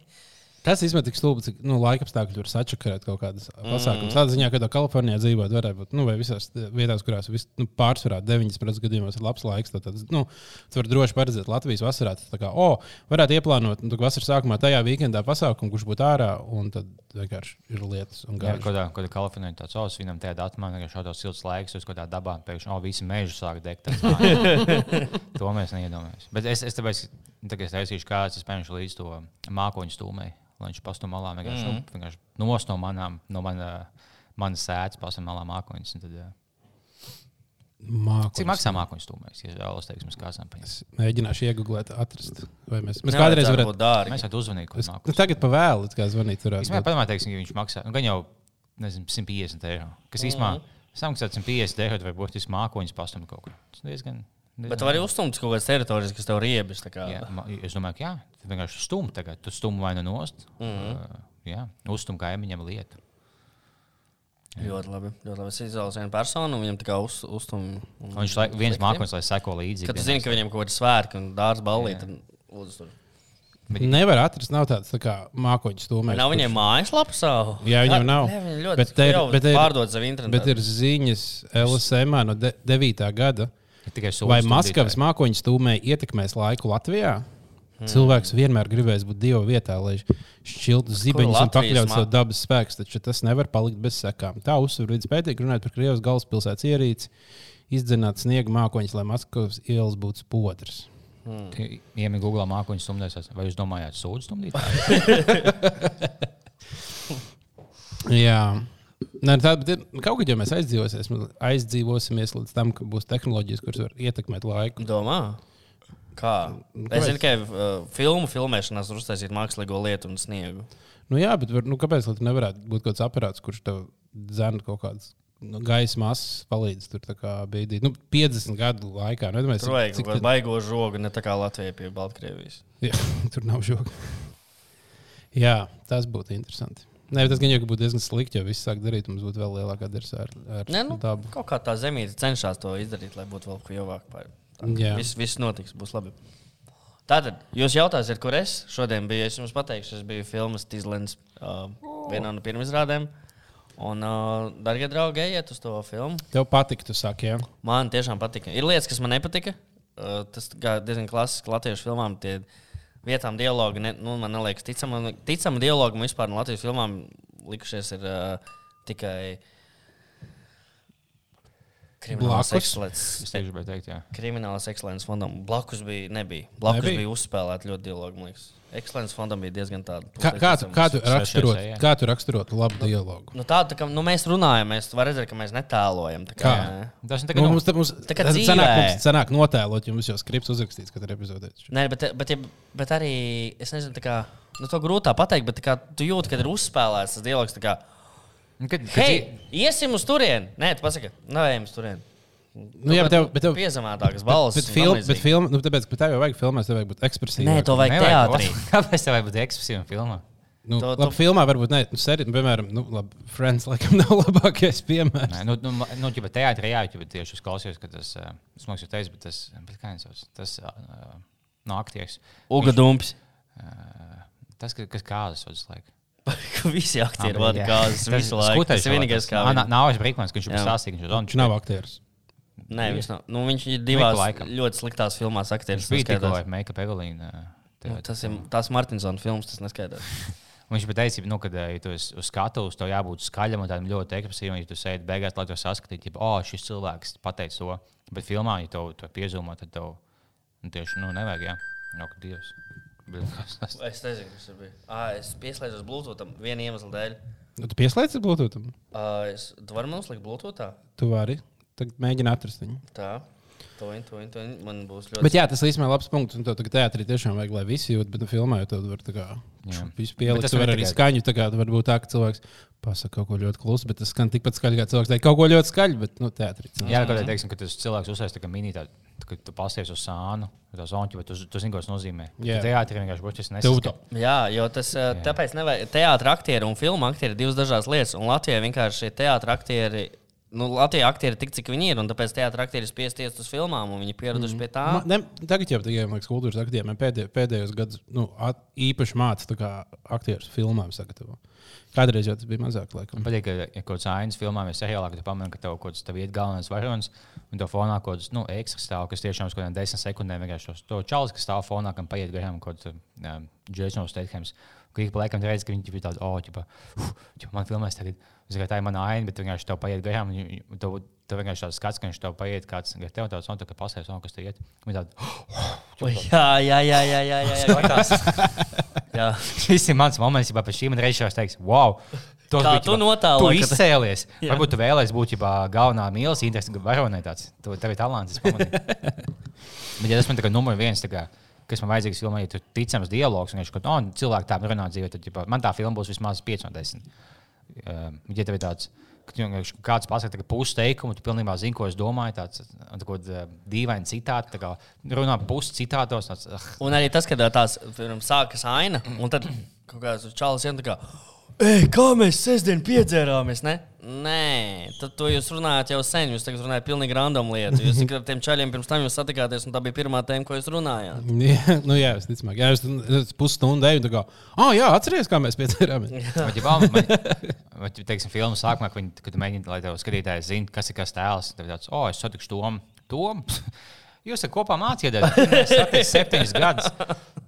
Tas īstenībā tik stulbi, cik nu, laika apstākļi tur sačakarēt kaut kādas pasākumus. Tādā ziņā, ka Kalifornijā dzīvot, varētu būt, nu, vai visās vietās, kurās vis, nu, pārsvarā 90% gadījumos ir labs laiks. Tad, tad, nu, tu vari droši paredzēt Latvijas vasarā. tad Tā kā, o, varētu ieplānot nu, vasaras sākumā tajā weekendā pasākumu, kurš būtu ārā, un tad vienkārši ir lietas un Jā, kādā, kādā Kalifornijā tāds savs, viņam tajā datumā ir šādos silts laiks, uz kādā dabā pēkšņi, oh, visi meži sāk degt. [LAUGHS] To mēs neiedomājamies. Bet es, es tāpēc, tagad es taisīšu kāds, es paņemšu līdz to mākoņu stūmei, lai viņš pastum malā vienkārši, mm. nu, vienkārši nos no manām, no mana, manas sēdes pastum malā mākoņus. un Tad, jā. Mākoņu. Cik maksā mākoņu stūmēs? Ja vēlos, teiksim, uz kāsām paņemt. Es mēģināšu iegūt, atrast. Vai mēs, mēs kādreiz varētu. būt dārgi. Mēs varētu uzvanīt, ko nu, mākoņu. tagad pa vēlu, kā zvanīt. Es domāju, teiksim, ja viņš maksā, nu, gan jau, nezinu, 150 eiro. Kas īstenībā samaksāt 150 eiro, vai būtu mākoņus pastumt kaut kur. Tas diezgan. Bet tu vari uzstumt kaut kādas teritorijas, kas tev tā kā. Jā, es domāju, ka jā, tu vienkārši stumbi tagad. Tu stumbi vai nu nost. Mm. -hmm. uh, uzstumbi kaimiņam lietu. Ļoti labi. Ļoti labi. Es izvēlos vienu personu, un viņam tā kā uz, uztum. Un viņš lai, viens mākslinieks, lai seko līdzi. Kad tu zini, ka viņam kaut kāda svētki un dārza ballīte, tad lūdzu tur. Nevar atrast, nav tāds tā kā mākoņu stūmēs. Nav viņiem mājaslapa savu? Jā, viņam nav. Ne, ļoti Bet te ir- bet te ir- pārdod savu internetu. Bet ir ziņas LSM no de 9. gada. Vai Maskavas mākoņu stūmē ietekmēs laiku Latvijā? Cilvēks vienmēr gribēs būt Dieva vietā, lai šķiltu zibeņus un pakļautu savu dabas spēku, taču tas nevar palikt bez sekām. Tā uzsver vidas pētījumi, runājot par Krievijas galvaspilsētas ierīci, izdzenāt sniega mākoņus, lai Maskavas ielas būtu spodras. Iemīgi Google mākoņu stumdēs. Vai jūs domājāt, sūdzību stumdīt? [LAUGHS] Jā. Nē, tā, bet ir- kaut kad jau mēs aizdzīvosies, aizdzīvosimies līdz tam, ka būs tehnoloģijas, kuras var ietekmēt laiku. Domā? Kā? Es zinu, ka uh, filmu filmēšanās var uztaisīt mākslīgo lietu un sniegu. Nu, jā, bet var, nu, kāpēc gan nevarētu būt kaut kāds aparāts, kurš tev dzēna kaut kādas nu, gaisa masas, palīdz tur tā bīdīt? Nu, 50 gadu laikā. Nu, domāju, Tur vajag cik tad- baigo žogu, ne tā kā Latvijā pie Baltkrievijas. Jā, [LAUGHS] tur nav žoga. Jā, tas būtu interesanti. Nē, tas gan jau būtu diezgan slikti, ja viss sāk darīt, mums būtu vēl lielākā darsa ar, ar Nē, nu, dabu. kaut kā tā zemīte cenšas to izdarīt, lai būtu vēl. Jā. Viss, viss notiks, būs labi. Tātad, jūs jautājsiet, kur es šodien biju? Es jums pateikšu, es biju filmas Tīslens uh, vienā no pirmizrādēm. Un, uh, darbie draugi, ejiet uz to filmu. Tev patīk, tu saki, jā. Man tiešām patika. Ir lietas, kas man nepatika. Uh, tas kā diezgan klasiski latviešu filmām. Tie vietām dialogi, ne, nu, man liekas, ticama, ticama dialogi man vispār no Latvijas filmām likušies ir uh, tikai krimināls Blakus? ekscelences. Teikt, jā. Krimināls ekscelences fondam. Blakus bija, nebija. Blakus Nebija? bija uzspēlēta ļoti dialogi. man liekas. Ekscelences fondam bija diezgan tāda. Kā, kā, tu, kā, tu raksturot, kā tu raksturot labu dialogu? Nu, tāda, tā kā nu, mēs runājam, mēs varam redzēt, ka mēs netēlojam. tā Kā? ne? Tas ir Nu, mums te- mums Tā kā sanāk, dzīvē. mums sanāk notēlot, jo mums jau skripts uzrakstīts katru epizodē. Nē, bet, bet, ja- bet arī es nezinu, tā kā, nu, to grūtā pateikt, bet tā kā, tu jūti, ka ir uzspēlēts tas dialogs. Kā, Kad, kad, Hei, iesim uz turieni! Nē, tu pasaki, nevajag uz turieni. Nu, jā, bet tev, bet tev, Piezemētākas balss. bet film, bet film, nu, tāpēc, ka tev jau vajag filmēt, tev vajag būt ekspresīvam. Nē, to vajag teātrī. [LAUGHS] Kāpēc tev vajag būt ekspresīvam filmā? Nu, To- labi, to- filmā varbūt ne. Nu, seri, nu, piemēram, nu, labi, Friends laikam [LAUGHS] nav labākais piemērs. Nē, nu, nu, nu, ja teātrī jā, ja tieši es klausījos, ka tas, uh, es mākslinieks jau teicu, bet tas, bet kā viņš sauc, tas, uh, no aktieris. Uga Dumps. Uh, tas, ka- kas vada visu laiku. Visi aktieri vada kāzas visu laiku. Tas ir vienīgais, kā. Nā, nav es brīkmans, ka viņš ir stāstīgs. Viņš, nav aktieris. Nē, viņš nav. Nu, viņš ir divās ļoti sliktās filmās aktieris. Viņš bija tikko ar Make-up Evelīnu. Nu, Tas ir tās Martinsona filmas, tas neskaidrs. [LAUGHS] Viņš bija teicis, nu, ka, ja tu uz skatuves, tev jābūt skaļam un tādam ļoti ekspresīvam. Ja tu sēdi beigās, lai to saskatītu, ja oh, šis cilvēks pateica to. Bet filmā, ja tev to piezūmo, tad tev nu, tieši nu, nevajag. Jā, no, ka Dievs. Bet [LAUGHS] kas tas- Es nezinu, kas tas bija. Ah, es pieslēdzos Bluetootham viena iemesla dēļ. Nu, tu pieslēdzi Bluetooth. Uh, es, tu vari man uzlikt Bluetoothā? Tu vari. Tagad mēģini atrast viņu. Tā. To viņa, to viņa, to viņa. Man būs ļoti. Bet jā, tas īstenībā ir labs punkts. Un to tagad teātrī tiešām vajag, lai visi jūt, bet nu, filmā jau tur var tā kā tas Tur var arī tikai- skaņu. Tā kā var būt tā, ka cilvēks pasaka kaut ko ļoti klusu, bet tas skan tikpat skaļi, kā cilvēks teikt kaut ko ļoti skaļu, bet nu, teātrī. Jā, kaut kā teiksim, ka tas cilvēks uzsēs tā kā mini, tā, kad tu pasies uz sānu, tā zonķi, bet tu, tu zini, ko tas nozīmē. Jā. Teātrī vienkārši būs Tev nesaskatīt. to. Jā, jo tas jā. tāpēc nevajag. Teātris aktieri un filmu aktieri ir divas dažādas lietas. Un Latvijā vienkārši šie teātris aktieri. Nu, Latvijā aktieri ir tik, cik viņi ir, un tāpēc teātris aktieri ir spiesties uz filmām, un viņi ir pieraduši mm. pie tā. Ma, ne, tagad jau tikai liekas, kultūras aktieriem pēdē, pēdējos gados nu, at, īpaši mācīja aktierus filmām sagatavot. Kādreiz jau tas bija mazāk. Laikam. Man patīk, ka, ja kaut kāds ainas filmā vai seriālā, kad tu pamani, ka tev kaut kāds tev iet galvenais varonis, un tev fonā kaut kāds nu, ekstra stāv, kas tiešām uz kaut kādiem desmit sekundēm vienkārši tos to čalis, kas stāv fonā, kam paiet garām kaut kāds um, Jasons Stathams. ka ik pa laikam redz, ka viņi ir tādi, oh, ķipa, uh, ķipa, man filmēs tagad. Es tikai tā ir mana aina, bet tu vienkārši tev paiet garām. Tev, tev vienkārši tāds skats, ka viņš tev paiet kāds, ka tev tāds, un tā kā pasēs, un kas te iet. Viņi tādi, Ui, Jā, jā, jā, jā, jā, jā, jā. [LAUGHS] jā. šis ir mans moments, ja pēc šīm reizēm teiks, wow! Kā bija, tu notālo, Tu ka tu- izcēlies. Jā. Varbūt tu vēlēsies būt ģipā, galvenā mīlestības interesa varonē tāds. Tu, tev ir talants. [LAUGHS] Bet, ja tas man tā kā numur viens, tā kā, kas man vajadzīgs filmā, ja tur ticams dialogs, un viņš kaut kā, oh, cilvēki tā runā dzīvē, tad ģipā, man tā filma būs vismaz 5 no 10. Um, ja tev ir tāds, ka kāds pasakā pusi teikumu, tu pilnībā zini, ko es domāju, tāds un tā dīvaina citāta, tā kā runā pusi citātos. Tāds, uh, Un arī tas, kad tās piemēram, sākas aina, un tad kaut kāds čalis ir tā kā. Mēs sestdien piedzērāmies? Ne? Nē, tad to jūs runājat jau sen. Jūs tagad runājat pilnīgi random lietu. Jūs tikai ar tiem čaļiem pirms tam jūs satikāties, un tā bija pirmā tēma, ko jūs runājāt. [LAUGHS] Jā, nu, jā, visticamāk. Jā, es, es pusstundu eju, un tā kā, ah, jā, atceries, kā mēs piedzērāmies. Vai jau tādā vai, teiksim, filmu sākumā, kad, viņi, kad mēģina, lai tev skatītājs zinātu, kas ir kas tēls, tad tāds, oh, es satikšu Tomu. Tom, [LAUGHS] jūs esat kopā mācījāties septiņus gadus.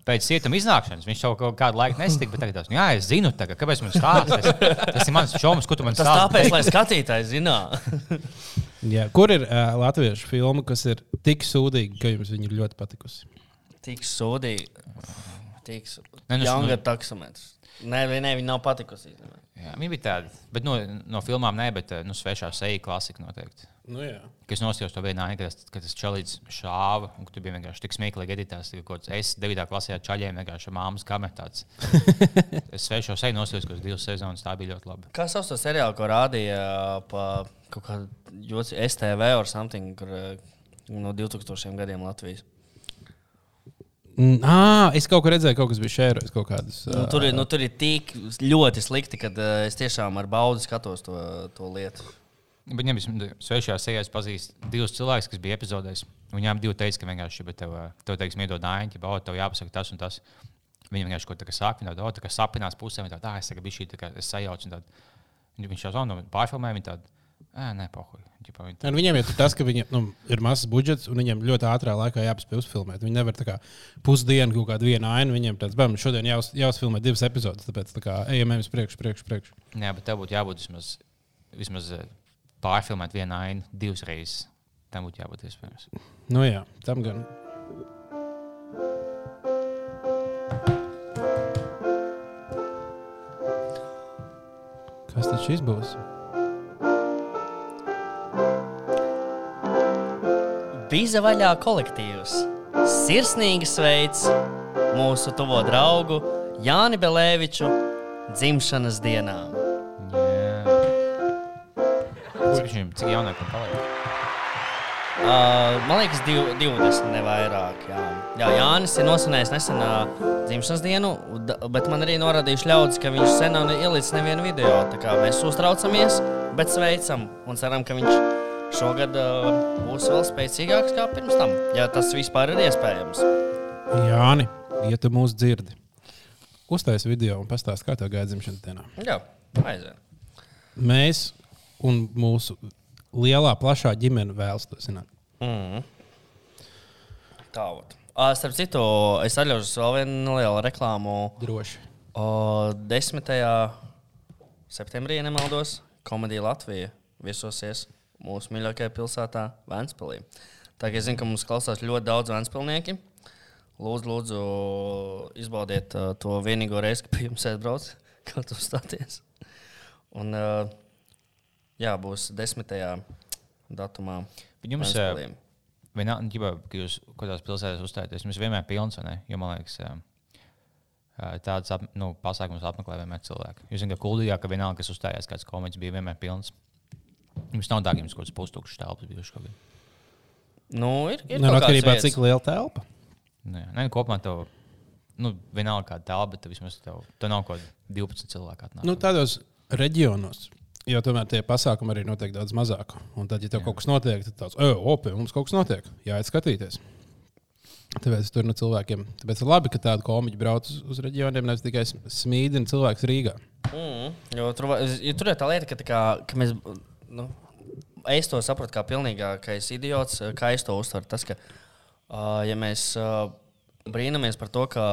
Pēc cietuma iznākšanas viņš jau kaut kādu laiku nesatika, bet tagad tas, jā, es zinu, tagad, kāpēc man stāsta. Tas ir mans čoms, ko tu man Tas stāsti. tāpēc, lai skatītājs zinātu. [LAUGHS] Jā, kur ir uh, latviešu filma, kas ir tik sūdīga, ka jums viņa ir ļoti patikusi? Tik sūdīgi. Tik Nē, sūdīgi. nu, Jānga nu- taksometrs. Nē, ne, viņa nav patikusi. Jā, viņi bija tādi, bet no, no filmām ne, bet nu, svešā seja klasika noteikti. Nu, jā. Kas nosījās to vienā, kad tas, kad tas čalīts šāva, un ka tu biji vienkārši tik smieklīgi editēts, ka kaut kāds es 9. klasē ar čaļiem vienkārši māmas kamerā. [LAUGHS] es svešo seju nosījos, kaut kādas divas sezonas, tā bija ļoti labi. Kā sauc to seriālu, ko rādīja pa kaut kādu joci- STV or something, kur eh, no 2000 gadiem Latvijas? Ā, es kaut kur redzēju, kaut kas bija šērojis. Nu, tur, ir, nu, tur ir tik ļoti slikti, ka uh, es tiešām ar baudu skatos to, to lietu. Viņam bija svešajā sejā, es pazīstu divus cilvēkus, kas bija epizodēs. Viņām divi teica, ka vienkārši bet tev, eh, tev teiksim, iedod nājiņu, ka tev jāpasaka tas un tas. Viņi vienkārši kaut kā tādu, tā kā sapinās pusē, viņi tādu, ah, es tagad biju šī, tā kā un tādu. Viņš jau zvanīja, pārfilmēja, viņi tādu, ē, nē, viņi Un viņiem ir tas, ka viņiem nu, ir mazs budžets, un viņiem ļoti ātrā laikā jāpaspēj uzfilmēt. Viņi nevar tā kā pusdienu kaut kādu vienu ainu. Viņiem tāds, bam, šodien jāuz, jāuzfilmē divas epizodes, tāpēc tā kā ejam, ejam uz priekšu, priekšu, priekšu. Jā, bet tev būtu jābūt vismaz, vismaz eh, pārfilmēt vienu ainu divas reizes. Tam būtu jābūt iespējams. Nu jā, tam gan. Kas tad šis būs? Bija vaļā kolektīvs. Sirsnīgi sveic mūsu tuvo draugu Jāni Belēviču dzimšanas dienā. Jā. Cik viņam, cik jaunākam paliek? Uh, man liekas, div, 20 ne vairāk. Jā, jā Jānis ir nosvinējis nesen uh, dzimšanas dienu, bet man arī norādījuši ļaudis, ka viņš sen nav ielicis nevienu video. Tā kā mēs uztraucamies, bet sveicam un ceram, ka viņš šogad uh, būs vēl spēcīgāks kā pirms tam, ja tas vispār ir iespējams. Jāni, ja tu mūs dzirdi, uztais video un pastāsti, kā tev gāja dzimšanas dienā. Jā, aiziet. Mēs un mūsu lielā, plašā ģimene vēlas to zināt. Mm. Tā, ot. Uh, starp citu, es atļaušos vēl vienu nelielu reklāmu. Droši. O, 10. septembrī, ja nemaldos, komēdija Latvija viesosies mūsu mīļākajā pilsētā, Vēnspilī. Tā kā es zinu, ka mums klausās ļoti daudz vēnspilnieki. Lūdzu, lūdzu izbaudiet uh, to vienīgo reizi, kad pie jums aizbrauc, [LAUGHS] kā tu stāties. Un, uh, jā, būs 10. datumā. Jums, Ventspilī. vienā- ģipa, ka jūs kaut kādās pilsētās uzstājaties, jums vienmēr ir pilns, vai ne? Jo man liekas, ā, ā, tādas ap, nu, pasākumus apmeklē vienmēr cilvēki. Jūs zināt, ka Kuldijā, ka vienalga, kas uzstājās, kāds komiķis bija vienmēr pilns. Jums nav tā, ka jums kaut kāds pustukšs telpas bijuši kaut kādā. Nu, ir, ir Nu, atkarībā no vietas. cik liela telpa. Nē, nē, kopumā tev, nu, vienalga kāda telpa, bet tev vismaz tev, tev nav kaut kāda 12 cilvēku atnāk. Nu, tādos reģionos. Jo tomēr tie pasākumi arī notiek daudz mazāk. Un tad, ja tev Jā. kaut kas notiek, tad tāds - pie mums kaut kas notiek. Jā, skatīties. Tāpēc tur no cilvēkiem. Tāpēc ir labi, ka tādi komiķi brauc uz, uz reģioniem, nevis tikai smīdina cilvēks Rīgā. Mm, jo tur, jo tur ir tā lieta, ka, tā kā, ka mēs. Nu, es to saprotu kā pilnīgākais idiots, kā es to uztveru. Tas, ka, uh, ja mēs uh, brīnamies par to, ka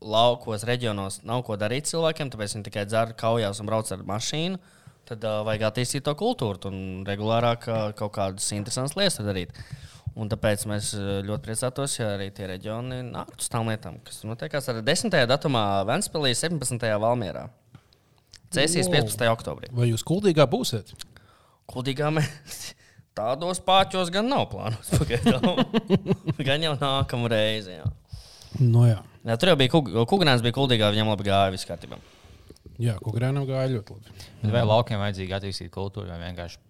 laukos, reģionos nav ko darīt cilvēkiem, tāpēc viņi tikai dzer, kaujās un brauc ar mašīnu. Tad uh, vajag attīstīt to kultūru un regulārāk uh, kaut kādas interesantas lietas darīt. Un tāpēc mēs ļoti priecātos, ja arī tie reģioni nāktu uz tām lietām, kas notiekās ar 10. datumā Vēnspēlī, 17. Valmierā. Cēsīs Wow. 15. oktobrī. Vai jūs kuldīgā būsiet? Kuldīgā mēs [LAUGHS] tādos pāķos gan nav [LAUGHS] pagaidām. gan jau nākamā reize. Jā. No jā, Jā, tur jau bija Kungrāns, bija kuldīgā, viņam labi gāja, viss kārtībā. Jā kukurēnam gāja ļoti labi. Bet vai laukiem vajadzīgi attīstīt kultūru, vai vienkārši,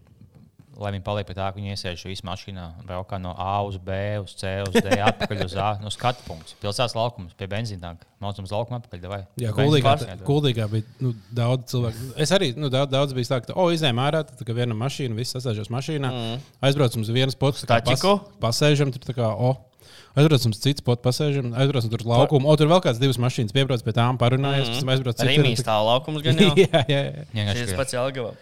lai viņi paliek pie tā, ka viņi iesēž visu mašīnā, braukā no A uz B, uz C, uz D, [LAUGHS] atpakaļ uz A, no skatu punkta. Pilsētas laukums pie benzīna, mācām uz laukumu atpakaļ. Vai? Jā, kuldīgā, kuldīgā bija nu, daudz cilvēku. Es arī nu, daudz, daudz biju tā, ka, oh, izējām ārā, tad kā viena mašīna, viss sasēžas mašīnā, mm. aizbraucam uz vienas tā kā Taķiku? pasēžam, tur tā kā, oh. Aizbraucam uz citu spotu, pasēžam, aizbraucam tur uz laukumu. O, tur vēl kāds divas mašīnas piebrauc pie tām, parunājas, mm. pēc tam aizbrauc Rīmī un tā- laukums gan [LAUGHS] jau. jā, jā, jā. Vienkārši, Šis ka- pats Jelgava.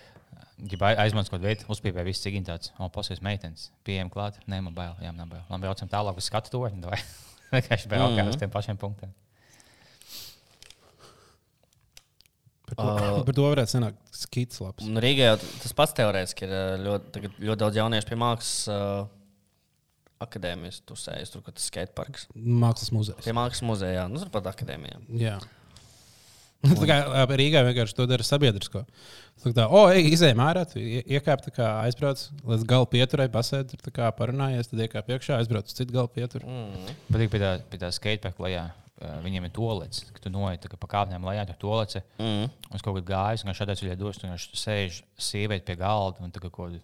Ja aizmantots kaut kāda vieta, uzpīpē viss cik tāds, o, pasies meitenes, pieejam klāt, nē, man bail, jā, man bail. Labi, braucam tālāk uz skatu torni, vai [LAUGHS] vienkārši braukā Mhm. uz tiem pašiem punktiem. Par to, par to varētu sanākt skits labs. Un Rīgā jau tas pats teorētiski ir ļoti, tagad ļoti daudz jauniešu pie mākslas uh, akadēmijas. Tur sēž tur, kur tas skateparks. Mākslas muzejs. Pie mākslas muzejā, nu, tur pat akadēmijā. Jā. Tā kā Rīgā vienkārši to dara sabiedrisko. Tā kā, oh, ej, izējām ārā, tu ie- iekāp, tā kā aizbrauc līdz gala pieturai, pasēdi tā kā parunājies, tad iekāp iekšā, aizbrauc uz citu gala pieturu. Mm. Patīk pie tā, pie tā skateparka lejā. Viņiem ir tolets, ka tu noiet pa kāpnēm lejā, tur tolets. Mm. Uz kaut kāda gājas, un šādā ceļā dos, un viņš sēž sieviete pie galda un tā kā kaut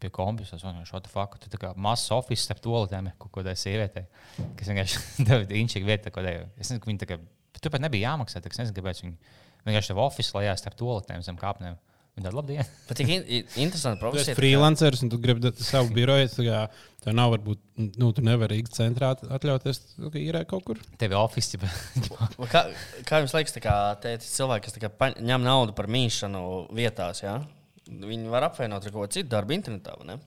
pie. Es domāju, šo faktu. Tā kā mazs oficiāls starp toaletēm ir kaut kādai sievietei, kas vienkārši [LAUGHS] deva inčīgu vietu. Kādai, es nezinu, ka viņi tā kā, tur pat nebija jāmaksā, tā, ka es nezinu, kāpēc viņi vienkārši tev oficiālā lejā starp toaletēm zem kāpnēm. Un tāda labdiena. [LAUGHS] Bet tik in, interesanti Tu esi profesija. tā kā- freelanceris un tu gribi da- savu biroju. tā kā Tev nav, varbūt, nu, tu nevari Rīgas centrā atļauties īrēt kaut kur. Tev ir oficiāls. [LAUGHS] Vai Kā, kā jums liekas, tā kā tie cilvēki, kas tā kā paņ- ņem naudu par mīšanu vietās, ja? Viņi var apvienot ar kaut ko citu darbu internetā, vai ne?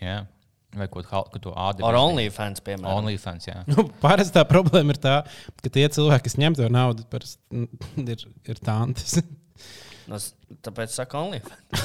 Jā. Vai ko tādu ādu? Ar OnlyFans, piemēram. OnlyFans, jā. Nu, Parasti tā problēma ir tā, ka tie cilvēki, kas ņem to naudu, parasti, mm, [LAUGHS] ir, ir tantes. Nu, s- Tāpēc saka OnlyFans.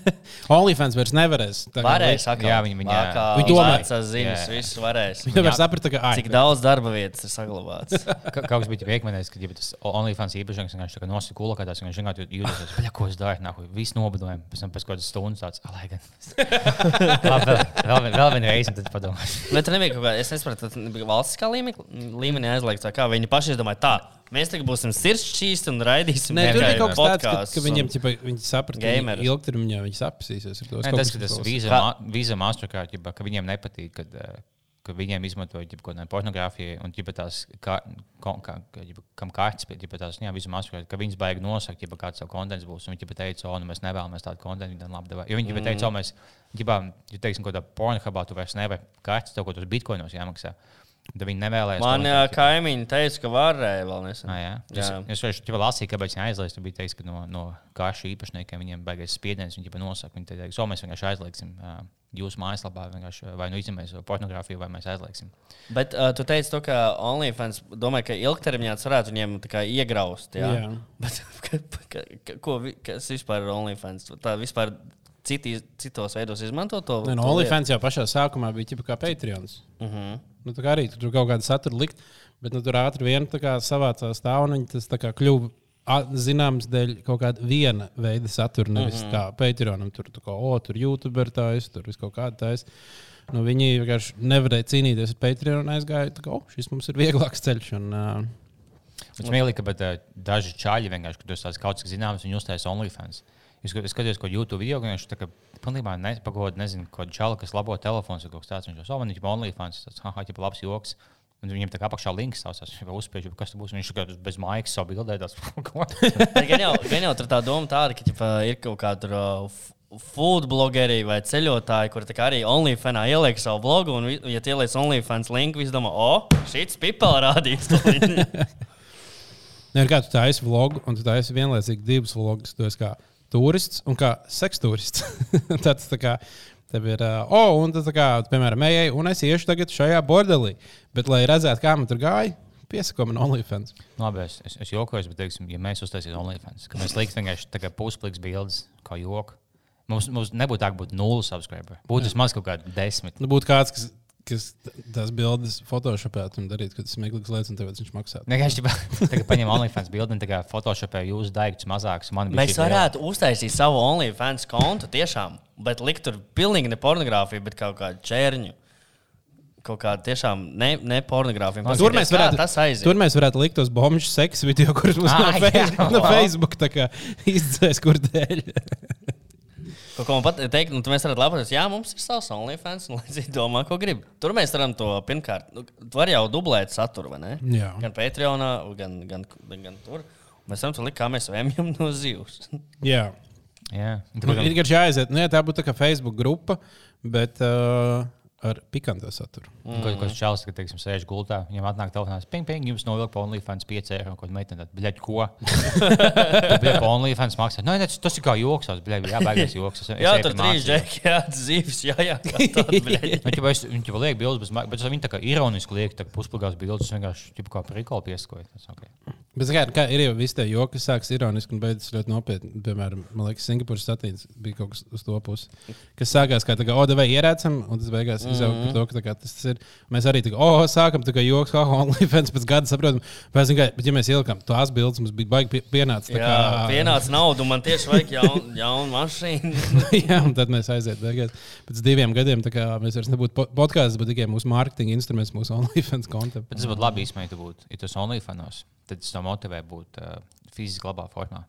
[LAUGHS] OnlyFans vairs nevarēs. kā likt- sakot, Jā, viņi- viņi- jā. Viņi tomēr- Vācās ziņas, Jā. viss varēs. Viņi nevar saprast, tā kā, ai, Cik daudz darba vietas ir saglabāts. [LAUGHS] Ka- Kaut kas bija piekmenējis, ka ja tas OnlyFans īpašnieks vienkārši tā kā nosaka kula, kā tās vienkārši jūtas, ka ko es daru, nāku, visu nobadojumi, pēc tam pēc kādas stundas tāds, "Ah, lai gan. [LAUGHS] Labi, vēl, vēl, vien- vēl vienu reizi, tad padomāšu. Bet tur nebija kaut kā, es nesaprotu, tas bija valstiskā līmenī, līmenī aizliegts. Kā viņi paši izdomāja, tā, mēs tagad būsim sirdsčīsti un raidīsim tikai bija kaut kas tāds, ka, viņiem ķipa, viņi saprata, ka viņi ilgtermiņā viņi sapsīsies. to. Tas, tas tos- vīza, vīza mastercard, ģipa, ka viņiem nepatīk, kad, eh, ka viņiem izmanto ģipa, kaut kādu pornogrāfiju un ģipa, tās, kā, kā, ka, ģipa, kam kārtas, ģipa, tās jā, vīza mastercard, ka viņas baigi nosakt, ģipa, kāds savu kontents būs. Un viņi teica, o, nu, mēs nevēlamies tādu kontentu, tad labi, davai. Jo viņi ģipa, teica, o, mēs, ģipa, ja teiksim, kaut kādā pornogrāfā tu vairs nevari kārtas, tev kaut kādos bitkoinos jāmaksā. Tad viņi nevēlējās. Man ģipa, kaimiņi teica, ka varēja vēl nesen. Ah, jā. Jā. Es, es jau lasīju, kāpēc viņi aizliedz. Viņi teica, ka no, no kāršu īpašniekiem viņiem baigais spiediens. Viņi jau nosaka, viņi teica, ka mēs vienkārši aizliegsim uh, jūsu mājaslapā, vienkārši vai nu izņemēs pornogrāfiju, vai mēs aizliegsim. Bet uh, tu teici, to, ka OnlyFans domā, ka ilgtermiņā tas varētu viņiem tā kā iegraust. Jā. Jā. [LAUGHS] Bet, ka, ka, ka, ko, kas vispār ir OnlyFans? Tā vispār citi, citos veidos izmanto to. Nē, no OnlyFans jau pašā sākumā bija ģipa kā Patreons. Uh -huh. Nu, tā kā arī tur kaut kāda satura likt, bet nu, tur ātri vien savācās tā, un viņi tas tā kā kļuva zināms dēļ kaut kāda viena veida satura, nevis mm -hmm. kā Patreonam. Tur, tā kā, o, tur YouTuber taisa, tur viss kaut kāda taisa. Nu, viņi vienkārši nevarēja cīnīties ar Patreon un aizgāja, tā kā, o, šis mums ir vieglāks ceļš. Un, uh, Bet smieklīgi, ka bet, uh, daži čaļi vienkārši, kad tas kaut kas zināms, viņi uztaisa OnlyFans. Es es skatos, ko YouTube video, ka viņš tā kā pilnībā nepagod, nezinu, ko čaļi, kas labo telefons vai kaut kas tāds. Viņš jau savā viņa OnlyFans, tas haha, ķipa labs joks. Un viņam tā kā apakšā links tās, viņš jau uzspiež, kas tur būs. Viņš kā bez maigas savu bildē, tas [LAUGHS] ko. Bet gan jau, gan jau tur tā doma tāda, ka ķipa, ir kaut kāda uh, food blogeri vai ceļotāji, kā arī OnlyFans ieliek savu blogu. Un, ja tie ieliek OnlyFans linku, viņi domā, o, šis pipels rādīs. tūlīt." [LAUGHS] Ne, ir kā tu taisi vlogu, un tu taisi vienlaicīgi divus vlogus. Tu esi kā turists un kā seksturists. [LAUGHS] Tad tā kā. Tev ir, uh, oh, un tā kā, piemēram, ejai, un es iešu tagad šajā bordelī. Bet, lai redzētu, kā man tur gāja, Piesako man OnlyFans. Labi, es, es, es jokoju, bet, teiksim, ja mēs uztaisītu OnlyFans, ka mēs liksim vienkārši tā kā puspliks bildes, kā joku. Mums, mums nebūtu tā, ka būtu nulle subscribe. Būtu vismaz kaut kāda desmit. Nu, būtu kāds, kas, kas tās bildes photoshopētu un darītu, kad tas smieklīgs lietas, un tev viņš maksātu. Vienkārši tā, paņem OnlyFans bildi un tā kā photoshopē jūsu. Man bija Mēs varētu uztaisīt savu OnlyFans kontu tiešām, bet likt tur pilnīgi ne pornogrāfiju, bet kaut kādu čērņu. Kaut kāda tiešām ne, ne pornogrāfija. Tur mēs, Kā varētu, tas aiziet. tur mēs varētu likt tos bombuļu seksu video, kurus mums [LAUGHS] Ah, no, jā. no Facebook kā [LAUGHS] izdzēs, kur dēļ. Kaut ko man pat teikt, nu, mēs varam lepoties, jā, mums ir savs OnlyFans, un lai domā, ko grib. Tur mēs varam to pirmkārt, nu, tu vari jau dublēt saturu, vai ne? Jā. Gan Patreonā, gan, gan, gan tur. Mēs varam tur likt, kā mēs vēmjam no zivs. [LAUGHS] Jā. Jā, Nu, ir vienkārši jāaiziet. Nu, jā, tā būtu tā kā Facebook grupa, bet uh, ar pikantu saturu. Kaut kas čels, ka, teiksim, sēž gultā, viņam atnāk telefonā, ping, ping, jums novilk pa OnlyFans 5 eiro, ko meitene, tad, bļaļ, ko? [LAUGHS] Bļaļ, pa OnlyFans maksā. Nē, nē, tas ir kā joks, tas, bļaļ, jā, baigies joks. Jā, tur trīs džeki, jā, zivs, jā, jā. [LAUGHS] Viņi jau liek bildes, bet, viņi tā kā ironiski liek, tā kā puspilgās bildes, vienkārši ķipa, kā prikolu pieskoja. Okay. Bet kā, kā ir jau visi tie joki, kas sākas ironiski un beidzas ļoti nopietni. Piemēram, man liekas, Singapūras satīns bija kaut kas uz to pusi. Kas sākās kā tā kā, o, vai ierēcam, un tas beigās Mhm. izauga par to, ka tā kā, tas, tas ir. Mēs arī tā kā, o, sākam tā kā joks, ha, OnlyFans [LAUGHS] pēc gada saprotam. Zin kā, bet ja mēs ielikām tās bildes, mums bija baigi pie- pienācis. tā Jā, kā- pienāca nauda, un man tieši vajag [LAUGHS] jaunu jaun mašīnu. [LAUGHS] Jā, un tad mēs aizietu beigās. Pēc diviem gadiem kā mēs vairs nebūtu po- podkāsts, bet tikai mūsu mārketinga instruments, mūsu OnlyFans konta. Bet tas būtu labi īstenībā, ja tu būtu, ja tas OnlyFanos, tad tas to motivē būt uh, fiziski labā formā.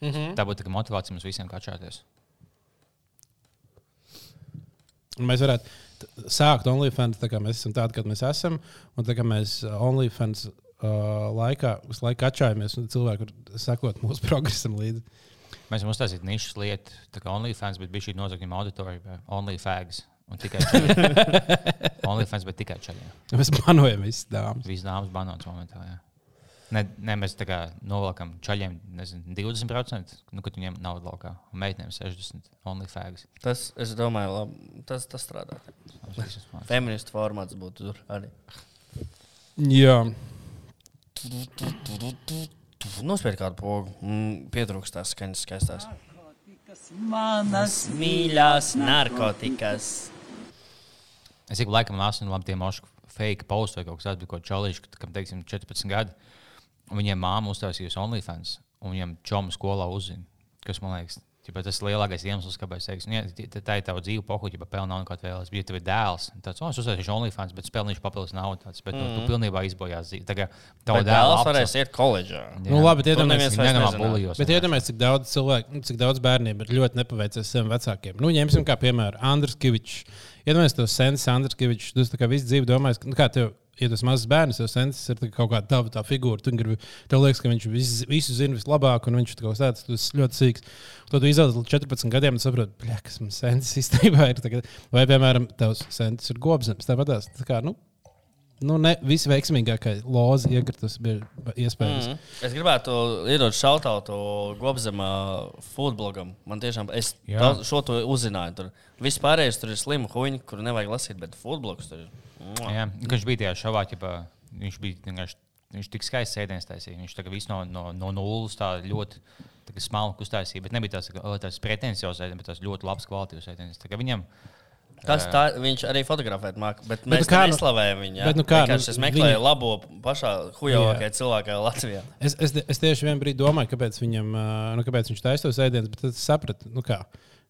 Mm -hmm. Tā būtu tā motivācija mums visiem kačāties. Un mēs varētu sākt OnlyFans, tā kā mēs esam tādi, kādi mēs esam. Un tā kā mēs uh, OnlyFans uh, laikā visu laiku atšķājamies, un cilvēki sekot mūsu [LAUGHS] progresam līdzi. Mēs varam uztaisīt nišas lietu, tā kā OnlyFans, bet bija šī nozaļuma auditorija, vai OnlyFags. Un tikai. [LAUGHS] OnlyFans, bet tikai čaļi. Mēs banojam visas dāmas. Visas dāmas banotas momentā. Jā. Ne, ne, mēs tā kā novelkam čaļiem nezinu, 20%, nu, kad viņiem nav laukā, un meitenēm 60% OnlyFags. Tas, es domāju, labi, tas, tas strādā. Feministu formāts būtu tur arī. Jā, Nospēr kādu pogu. Mm, Pietrūkst tās skaņas skaistās. Manas Mīļās narkotikas. Es ik laikam lasu, nu, labi, tie moši fake posts vai kaut kas tāds, kaut čalīši, kam, teiksim, 14 gadi. Un viņiem māma uztaisījusi OnlyFans, un viņiem čomu skolā uzzina, kas man liekas. Ķipa, tas ir lielākais iemesls, kāpēc es teiktu, ka tā ir tava dzīve, pohuļ, ja pelnā kaut kāda vēlas. Bija tev ir dēls, tāds, oh, es uztaisīšu OnlyFans, bet spēlēšu papildus naudu. Tāds, bet mm. nu, tu pilnībā izbojās dzīvi. Kā Bet dēla dēls varēs iet koledžā. nu, labi, iedomājieties. Bet iedomājieties, cik daudz cilvēku, nu, cik daudz bērniem ir ļoti nepaveicies saviem vecākiem. Nu, ņemsim kā piemēru Andris Kavičs. Iedomājieties, to sensi Andris Kavičs. Tu kā visu dzīvi domājies, ka, nu, kā tev, ja tas mazs bērns, jau sensis ir kaut kāda tava tā figūra. Tu gribi, tev liekas, ka viņš visu, visu zina vislabāk, un viņš ir kaut kas tāds, esi ļoti sīgs. Tad tu izaugs līdz 14 gadiem un saproti, kas man sensis [LAUGHS] īstenībā ir. Tagad. Vai, piemēram, tavs sensis ir gobzems. Tāpat tā kā, nu, nu ne, visveiksmīgākais lozi iekritus bija iespējams. Mm. Es gribētu iedot šautautu Gobzemā foodblogam. Man tiešām, es daudz, šo to uzzināju. Tur viss pārējais tur ir slima huņa, kuru nevajag lasīt, bet foodblogs tur ir. Jā, viņš bija tajā šovā, ķipā, viņš bija vienkārši. Viņš tik skaisti sēdēs taisīja. Viņš tā kā visu no, no, no nulles tā ļoti tā smalki uztaisīja. Bet nebija tās, "O, tās pretenciozas ēdienas, bet tās ļoti labas kvalitātes. Tā kā Viņam Tas tā, viņš arī fotografēt māca, bet Bet mēs nu kā, nu- neslavējam viņu. bet nu kā, Vienkārši nu, es meklēju viņa- labo pašā hujovākajā cilvēkā Latvijā. Es, es, es tieši vienā brīdī domāju, kāpēc, viņam, nu, kāpēc viņš taisa tos ēdienus, bet tad es sapratu, nu, kā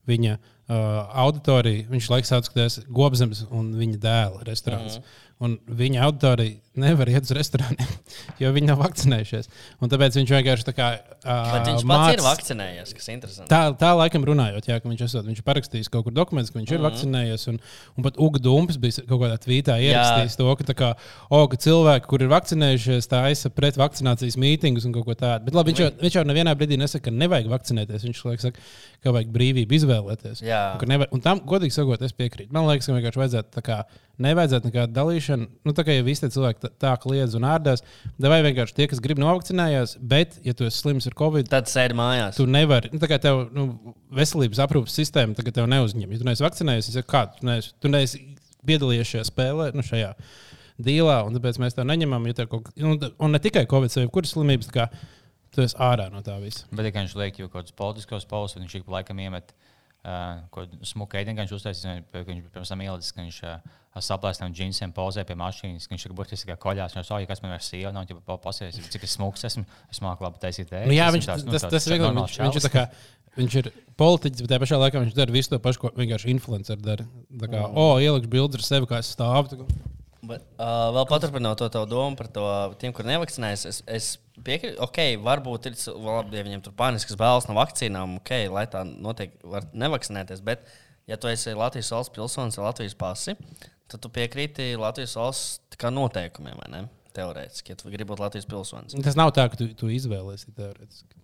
viņa uh, auditorija, viņš tas ir gobzems un viņa dēla restorāns. Mm. Un viņa auditorija nevar iet uz restorāniem, [LAUGHS] jo viņi nav vakcinējušies. Un tāpēc viņš vienkārši tā kā. Uh, Bet viņš pats ir vakcinējies, kas ir interesanti. Tā, tā laikam runājot, jā, ka viņš, esot, viņš ir parakstījis kaut kur dokumentus, ka viņš ir mm -hmm. vakcinējies. Un, un pat Uga Dumps bija kaut kādā tvītā ierakstījis to, ka, tā kā, o, ka cilvēki, kur ir vakcinējušies, taisa pret vakcinācijas mītingus un kaut ko tādu. Bet labi, viņš, jau, viņš jau nevienā brīdī nesaka, ka nevajag vakcinēties. Viņš laikam saka, ka vajag brīvību izvēlēties. Jā. Un, nevar, un tam, godīgi sakot, es piekrītu. Man liekas, ka vienkārši vajadzētu tā kā. Nevajadzētu nekādu dalīšanu. Nu, tā kā jau visi cilvēki tā, tā kliedz un ārdās, vai vienkārši tie, kas grib novakcinējās, bet, ja tu esi slims ar covid, Tad sēdi mājās. Tu nevari, nu, tā kā tev nu, veselības aprūpes sistēma tagad tev neuzņem. Ja tu neesi vakcinējies, tad kā tu neesi, tu neesi piedalījies šajā spēlē, nu, šajā dīlā, un tāpēc mēs to neņemam. Ja tev kaut, un, un ne tikai Covid, bet kuras slimības, tā kā tu esi ārā no tā visa. Bet, ja viņš liek jau kaut kādus politiskos polus, un viņš ik pa laikam iemet uh, kādu smuku ēdienu, viņš uztaisīs, ka viņš pirms tam ielicis, ka viņš uh, saplēstām džinsiem pozē pie mašīnas, viņš ir burtiski kā koļās. Viņš jau kas man ir sieva, nav jau pasies, cik es smuks esmu, es māku labi taisīt ēdienu. Nu, jā, viņš, tas, tas, tas ir viegli. Viņš, viņš, ir kā, viņš ir politiķis, bet tajā pašā laikā viņš dara visu to pašu, ko vienkārši influenceri dara. Tā kā, mm. oh, ielikšu bildes ar sevi, kā es stāvu. Bet, uh, vēl paturpinot to tavu domu par to, tiem, kur nevakcinējas, es, es piekrītu, ok, varbūt ir labi, ja viņiem tur paniskas bailes no vakcīnām, ok, lai tā notiek, var nevakcinēties. Bet, ja tu esi Latvijas valsts pilsonis ar Latvijas pasi, tad tu piekrīti Latvijas valsts tā kā noteikumiem, vai ne? Teorētiski, ja tu gribi būt Latvijas pilsonis. Tas nav tā, ka tu, tu izvēlēsies teorētiski.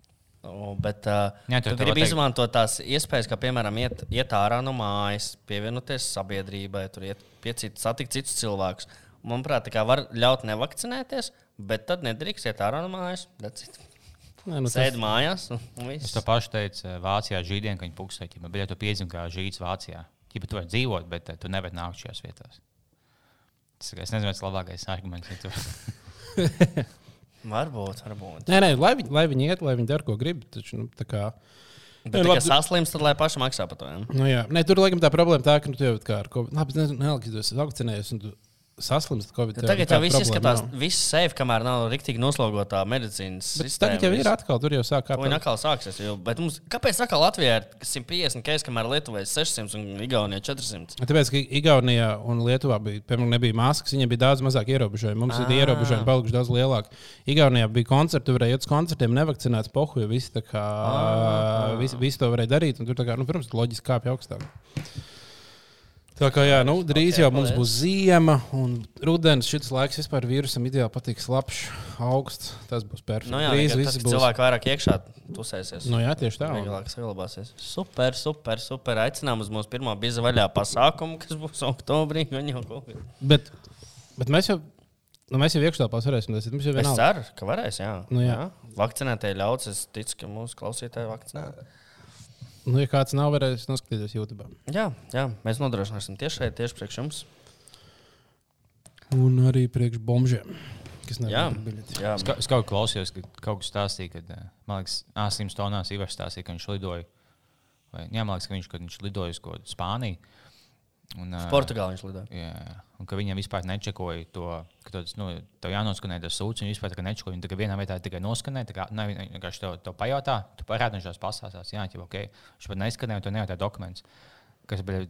O, Bet uh, Jā, tu gribi izmantot tās iespējas, kā piemēram iet, iet ārā no mājas, pievienoties sabiedrībai, tur iet pie citu, satikt citus cilvēkus. Manuprāt, tā kā var ļaut nevakcinēties, bet tad nedrīkst iet ārā no mājas. Nē, nu, Sēdi tas, mājās Es viss. to pašu teicu Vācijā, žīdien, ka viņi pūkstēji, bet ja tu piedzimi kā žīds Vācijā, ja tu vari dzīvot, bet eh, tu nevari nākt šajās vietās. Tas, es nezinu, tas ir labākais arguments. Ja tu... [LAUGHS] Varbūt, varbūt. nē, nē, lai viņi, lai viņi iet, lai viņi dara, ko grib. Taču, nu, tā kā, Bet, ja labi. saslims, tad lai paši maksā par to. Ja? nu, jā. nē, tur laikam tā problēma tā, ka nu, tu jau kā ar Covid, labi, nezinu, ja tu esi vakcinējies un tu saslimst Covid. tev Tagad nekāda jau viss izskatās, viss safe, kamēr nav rīktīgi noslogotā medicīnas Bet sistēma. tagad jau ir atkal, tur jau sāk Viņa kāpt. atkal sāksies. Jo, bet mums, kāpēc atkal Latvijā ir 150 keisu, kamēr Lietuvā ir 600 un Igaunijā 400? Tāpēc, ka Igaunijā un Lietuvā bija, piemēram, nebija maskas, viņiem bija daudz mazāk ierobežojumu. Mums ir Ah. ierobežojumi palikuši daudz lielāki. Igaunijā bija koncerti, tu varēji iet uz koncertiem, nevakcinēts pohu, jo visi, kā, Ah. visi, visi to varēja darīt. un Tur, kā, nu, protams, loģiski kāpj augstāk. Tā kā jā, nu, drīz Ok, jau mums paldies. būs ziema un rudens. Šis laiks vispār vīrusam ideāli patīk slapjš, augsts. Tas būs perfekts. Nu, jā, drīz viss būs. cilvēki vairāk iekšā tusēsies. Nu, jā, tieši tā. Vieglāk saglabāsies. Super, super, super. Aicinām uz mūsu pirmā biza vaļā pasākumu, kas būs oktobrī. Bet, bet mēs jau, nu, mēs jau varēsim. Mums jau Es ceru, ka varēs. Jā, Nu, jā. Vakcinētie ļauts. Es ticu, ka mūsu klausītāji vakcinē. Nu, ja kāds nav varējis noskatīties YouTube. Jā, jā, mēs nodrošināsim tieši šeit, tieši priekš jums. Un arī priekš bombžiem, kas Jā, jā. Es, ka- es kaut kā klausījos, ka kaut kas stāstīja, ka, eh, man liekas, Āsim Stonās Ivars stāstīja, ka viņš lidoja. Vai, jā, man liekas, ka viņš, kad viņš lidoja uz Spāniju. Un, ā, Portugāli viņš lidoja. Jā, jā. un ka viņam vispār nečekoja to, ka tas nu, tev jānoskanē tas sūds. Viņa vispār tā kā nečekoja. Viņa tikai vienā vietā tikai noskanēja. tā kā, viņa vienkārši tev, tev pajautā, tu parādi viņš tās pasāstās. Jā, jau ok. Viņš pat neskanēja, un tu nejautāja dokumentus. Kas bija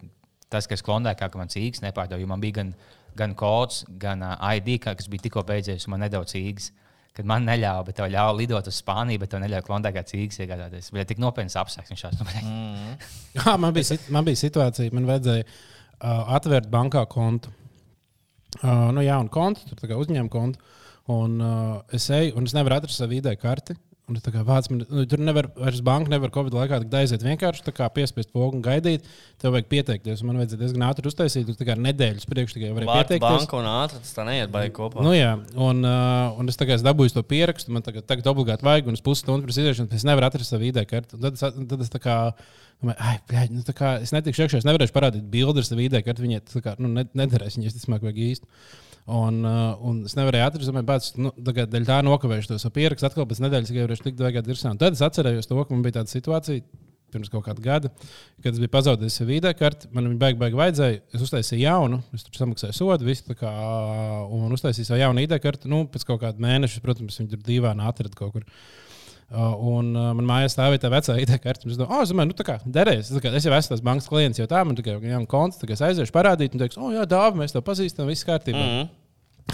tas, kas klondēja, kā man cīgs nepārdeva. Jo man bija gan, gan kods, gan uh, ID, kas bija tikko beidzies, un man nedaudz cīgs. Kad man neļāva, bet tev ļāva lidot uz Spāniju, bet tev neļāva klondēt kā cīgs iegādāties. Bet tik nopietns šāds. Nu, [LAUGHS] mm. Man, bija, man bija situācija, man vajadzēja atvērt bankā kontu. Uh, nu, jā, un kontu, tur uzņēma kontu. Un uh, es eju, un es nevaru atrast savu ID karti. Un tā kā vāc, man, nu, tur nevar vairs banka, nevar Covid laikā aiziet vienkārši piespiest pogu un gaidīt. Tev vajag pieteikties. Man vajadzēja diezgan ātri uztaisīt. Tur tā kā nedēļas priekš tikai varēja Vārds pieteikties. banka un ātri tas tā neiet baigi kopā. Nu, jā, un, uh, un es tagad dabūju to pierakstu. Man tagad, tagad obligāti vajag, un es pusstundu pirms iziešanas es nevaru atrast savu ID karti. Tad, tad es tā kā. domāju, Ai, bļaļ, nu, tā kā es netikšu iekšā, es nevarēšu parādīt bildi ar ID karti. Viņai tas kā, nu, ne- nederēs, viņai tas vajag īsti. Un, uh, un es nevarēju atrast, bāc, nu, tagad tā nokavēšu to savu pierakstu. Atkal pēc nedēļas tikai varēšu tikt vajag virsā. Un tad es atcerējos to, ka man bija tāda situācija. Pirms kaut kāda gada, kad es biju pazaudējis ID karti, man viņa baigi, baigi vajadzēja. Es uztaisīju jaunu, es tur samaksāju sodu, visu, kā, un uztaisīju savu jaunu ID karti. Nu, pēc kaut kāda mēneša, protams, viņi tur dīvaini atrada kaut kur. Uh, un uh, man mājās stāvēja tā vecā ID karte. Es domāju, oh, es domāju, nu tā kā derēs. Es, kā, es jau esmu tas bankas klients, jau tā, man tikai ir konts, es aiziešu parādīt, un teiks, oh, jā, dāvā, mēs to pazīstam, viss kārtībā. Mm. -hmm.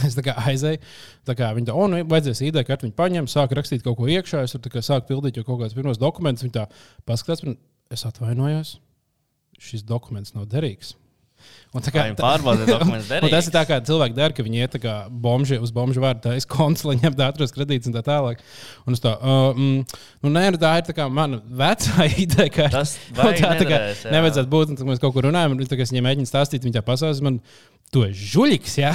Es tā kā aizēju, tā kā viņi tā, oh, nu, vajadzēs ID karti, viņi paņem, sāk rakstīt kaut ko iekšā, es tur sāku pildīt jau kaut kādus pirmos dokumentus. Viņi tā paskatās, man, es atvainojos, šis dokuments nav derīgs. Un tā Kā viņi pārbauda dokumentus Un tas ir tā, kā cilvēki dara, ka viņi iet tā kā bomži, uz bomžu vārdu, tā ir konts, lai ņemtu ātros kredītus un tā tālāk. Un tā, uh, mm, nu, nē, nu, tā ir tā mana vecā [LAUGHS] ideja, ka Tas baigi tā, tā kā nevajadzētu būt. un tad Mēs kaut kur runājam, un tā, es viņiem mēģinu stāstīt, viņi tā pasaules man. Tu esi žuļiks, [LAUGHS] jā.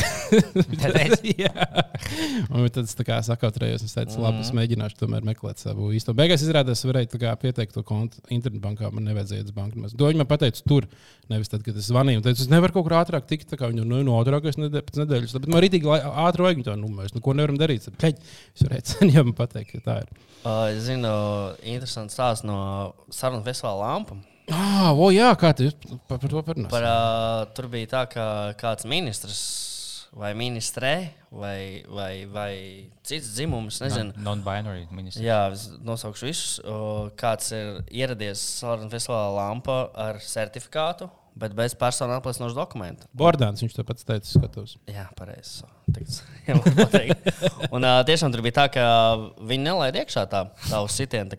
Tad es tā kā sakautrējos, es teicu, labi, es mēģināšu tomēr meklēt savu īsto. Beigās izrādās, varēju tā kā pieteikt to kontu internetbankā. Man nevajadzēja iet uz banku. To viņi man pateica tur, nevis tad, kad es zvanīju. Teicu, es nevaru kaut kur ātrāk tikt. Tā viņi nu, no ātrākais nedēļas, pēc nedēļas. Bet man rītīgi lai- ātri vajag to numuru. Mēs neko nevaram darīt. Tad, es varēju [LAUGHS] man pateikt, ka tā ir. Uh, es zinu, interesants stāsts no sarunu festivāla lampa. Ah, o, jā, kā tu par, par to parunāsi? Par, uh, tur bija tā, ka kāds ministrs vai ministrē vai, vai, vai cits dzimums, nezinu. Non-binary ministrs. Jā, nosaukšu visus. O, Kāds ir ieradies Sarunu festivālā lampa ar certifikātu, bet bez personu apliecinošu dokumentu. Bordāns, viņš to pats teica, skatos. Jā, pareizi. [LAUGHS] Un uh, tiešām tur bija tā, ka viņi nelaid iekšā tā, tā uz sitienu.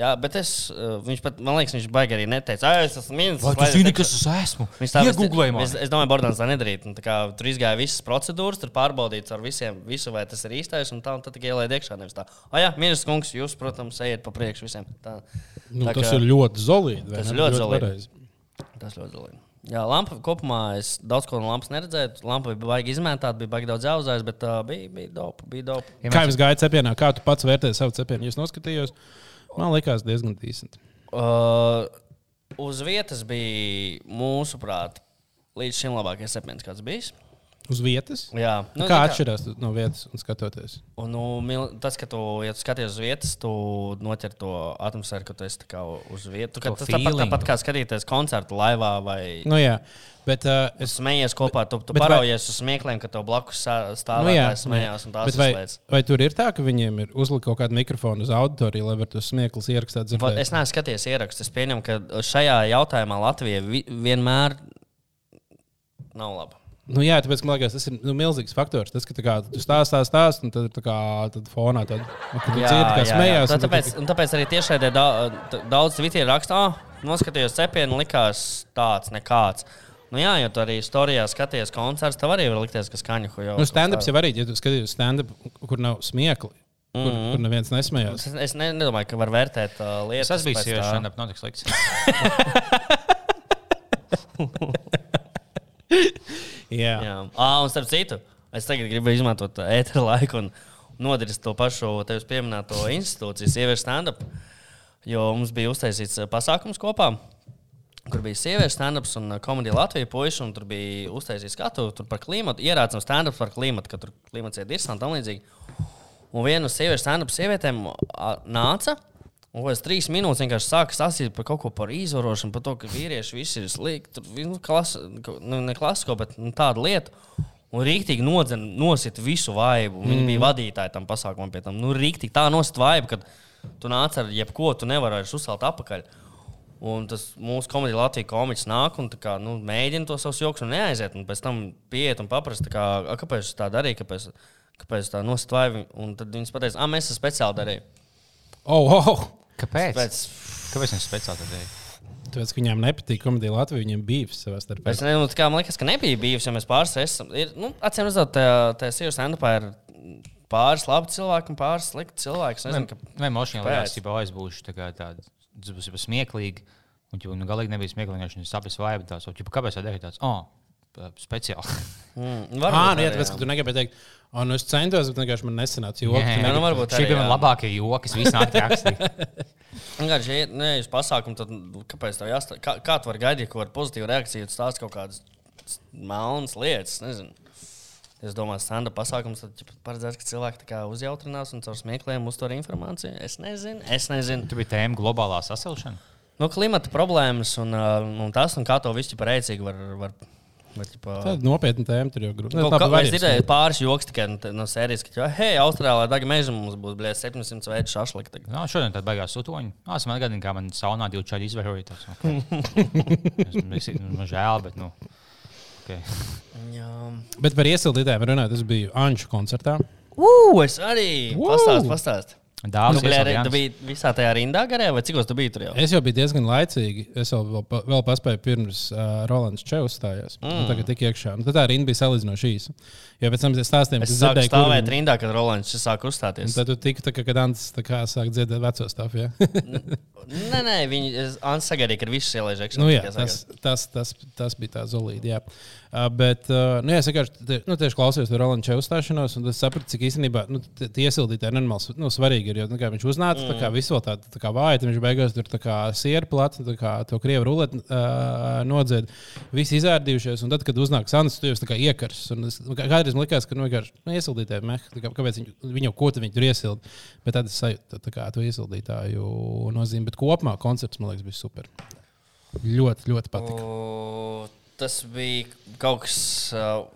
Jā, bet es, uh, viņš pat, man liekas, viņš baigi arī neteica, ah, es esmu ministrs. Vai tu zini, iekšā." kas es esmu? Viņš tā Iegūlēji man. Es, es domāju, Bordāns tā kā Tur izgāja visas procedūras, tur pārbaudīts ar visiem, visu, vai tas ir īstais. Un tā, un tad tikai ielaid iekšā. Nevis tā, ah, jā, ministrs kungs, jūs, protams, ejiet pa priekšu visiem. Tā, Nu, Tā tas kā- ir ļoti zelīgi. vai Tas ir ļoti zelīgi. pareizi. tas ļoti zelīgi. Jā, lampa kopumā es daudz ko no lampas neredzēju. Lampa bija baigi izmētāta, bija baigi daudz jāuzājas, bet uh, bija, bija dopa. Bija dopa. Ja Kā jums gāja cepienā? Kā tu pats vērtēji savu cepienu? Jūs noskatījos, man likās diezgan decenti. Uh, uz vietas bija mūsuprāt, līdz šim labākais septiņš, kāds bijis. Uz vietas? Jā, Nu, nu, kā atšķirās no vietas un skatoties? Un, nu, tas, ka tu, ja tu skaties uz vietas, tu noķer to atmosfēru, ka tu esi kā uz vietas. To Tas tāpat, feeling. tāpat kā skatīties koncertu laivā vai Nu, jā, bet uh, es es. smējies kopā. Tu, tu bet vai- paraujies uz smiekliem, ka tev blakus sā- Nu, jā, smējās un tās vai, lietas. vai tur ir tā, ka viņiem ir uzlikt kaut kādu mikrofonu uz auditoriju, lai varētu smieklus ierakstīt? Es neesmu skatījies ierakstus. Es pieņemu, ka šajā jautājumā Latvija vi, vienmēr nav laba. Nu, jā, tāpēc man liekas, tas ir nu, milzīgs faktors. Tas, ka tā kā, tu stāst, stāst, stāst, un tad, tā kā, tad fonā tad, nu, kad tu dzirdi, kā smējās. Tā, un tad tāpēc, un tāpēc arī tiešai daudz, daudz Twitterī rakstā, ah, noskatījos cepienu, likās tāds nekāds. Nu, jā, jo tu arī storijā skaties koncerts, tev arī var likties, ka skaņa jau Nu, stand-ups jau arī, ja tu skaties stand-up, kur nav smiekli, kur, mm. -hmm. kur neviens nesmējās. Es, es ne, nedomāju, ka var vērtēt uh, lietas. Tas bija sieviešu tā. stand-up notiks liks. [LAUGHS] [LAUGHS] [LAUGHS] Jā. Jā, ah, un starp citu, es tagad gribu izmantot ēteru laiku un nodarīt to pašu tevis pieminēto institūciju, sieviešu stand-up. Jo mums bija uztaisīts eh, pasākums kopā, kur bija sieviešu stand-ups un eh, komēdija Latvijas puikas. Tur bija uztaisīts skatu par klimatu, ierācām stand-up par klimatu, ka tur klimats ir dirs un tam līdzīgi. Un viena no sieviešu stand-up sievietēm nāca. Un pēc trīs minūtes vienkārši sāka stāstīt par kaut ko par izvarošanu, par to, ka vīrieši visi ir slikti. Nu, klas, nu, ne klasisko, bet nu, tādu lietu. Un rīktīgi nodzen, nosit visu vaibu. Viņa mm. bija vadītāja tam pasākumam. pie Tam. Nu, rīktīgi tā nosit vaibu, ka tu nāc ar jebko, tu nevari vairs uzcelt apakaļ. Un tas mūsu komēdija Latvijas komiķis nāk un tā kā, nu, mēģina to savus joks un neaiziet. Un pēc tam pieiet un paprasti, kā, "A, kāpēc tā darīju, kāpēc, kāpēc tā nosit vaibu. Un tad viņas pateica, ah, mēs esam speciāli darījuši. Oh, oh. Kāpēc? Pēc, Kāpēc viņš speciāli tā darīja? Tāpēc, ka viņiem nepatīk komēdija Latvijā, viņiem bija savā starpā. Es nezinu, kā man liekas, ka nebija bijusi, ja mēs pāris esam. Ir, nu, acīm redzot, tajā sīvas endopā ir pāris labi cilvēki un pāris slikti cilvēki. Es nezinu, ka Vai mašīnā Kāpēc? liekas, ka aizbūšu tā kā tāda, tas būs smieklīgi. Un jau nu, galīgi nebija smieklīgi, vienkārši sapnis vai. Un, ķipa, kāpēc tā darīja tāds? Oh, speciāli. mm, Ah, [LAUGHS] varbūt nu, jā, tāpēc, ka tu negribēji teikt, oh, nu es centos, bet vienkārši man nesanāca. Jo, Jā, jā. nu, varbūt Šī bija man labākie joki, kas visā naktī rakstīja. [LAUGHS] Vienkārši, ja nē, uz pasākumu, tad nu, kāpēc tā jāstāsta? Kā, kā tu vari gaidīt kaut kādu pozitīvu reakciju, stāsti kaut kādas melnas lietas? Nezinu. Es domāju, stand-up pasākums tad paredzēts, ka cilvēki uzjautrinās un caur smiekliem uztver informāciju. Es nezinu, es nezinu. Tu biji tēma globālā sasilšana. Nu, klimata problēmas un, un tas, un kā to visu par rēcīgi var. var var ķipa, Tāda nopietna tēma tur jau grūti. Kaut kā es dzirdēju pāris joks tikai no, sērijas, ka, hei, Austrālijā daļa meža mums būs blē, 700 veidu šašlika. tagad." No, šodien tā beigās sutoņi. Ah, es man atgādinu, kā man saunā divi čaļi izvēroja. Tas, okay. [LAUGHS] Es- es- man žēl, bet, nu. Okay. Jā, Bet par iesildītājiem runājot, tas bija Anču koncertā. Ugh, es arī Wow! pastāstīju, Tu biji, arī, tu biji visā tajā rindā garā, vai cikos tu biji tur jau? Es jau biju diezgan laicīgi. Es vēl, vēl, vēl paspēju pirms uh, Rolands Čevs stājās. Mm. Tad tik iekšā. Un tad tā rinda bija salīdzinoši īsa. Jo pēc tam es stāstīju, Es kas sāku dzirdēju, kur stāvēt viņi- rindā, kad Rolands sāk Un uzstāties. tad tu tiki, tā, kā, kad Ants tā kā sāk dzirdēt veco stāstu. Ja? Nē, nē, viņi Ants sagaidīja, ka viss ielaiž iekšā. nu, jā, tas, tas, tas, tas bija tā zelīte. Jā. Uh, bet, uh, nu, jā, es vienkārši nu, tieši klausījos Rolands Čevs uzstāšanos, un es sapratu, cik īstenībā nu, tie iesildītāji nenormāli nu, svarīgi ir. Jo, nu, kā viņš uznāca, mm. tā kā visu vēl tādu tā kā vāju, tad viņš beigās tur tā sieru plats, tā kā to krievu ruleti uh, nodzied. Visi izārdījušies, un tad, kad uznāk Sanders, tu jau esi tā iekars. Es, kā- kādreiz man likās, ka nu, vienkārši nu, iesildītāji, meh, tā kā, kāpēc viņi, viņi jau ko tur iesilda. Bet tad es sajūtu tā kā to iesildītāju nozīmi. Bet kopumā koncerts man liekas bija super. Ļoti, ļoti patika. O, Tas bija kaut kas uh,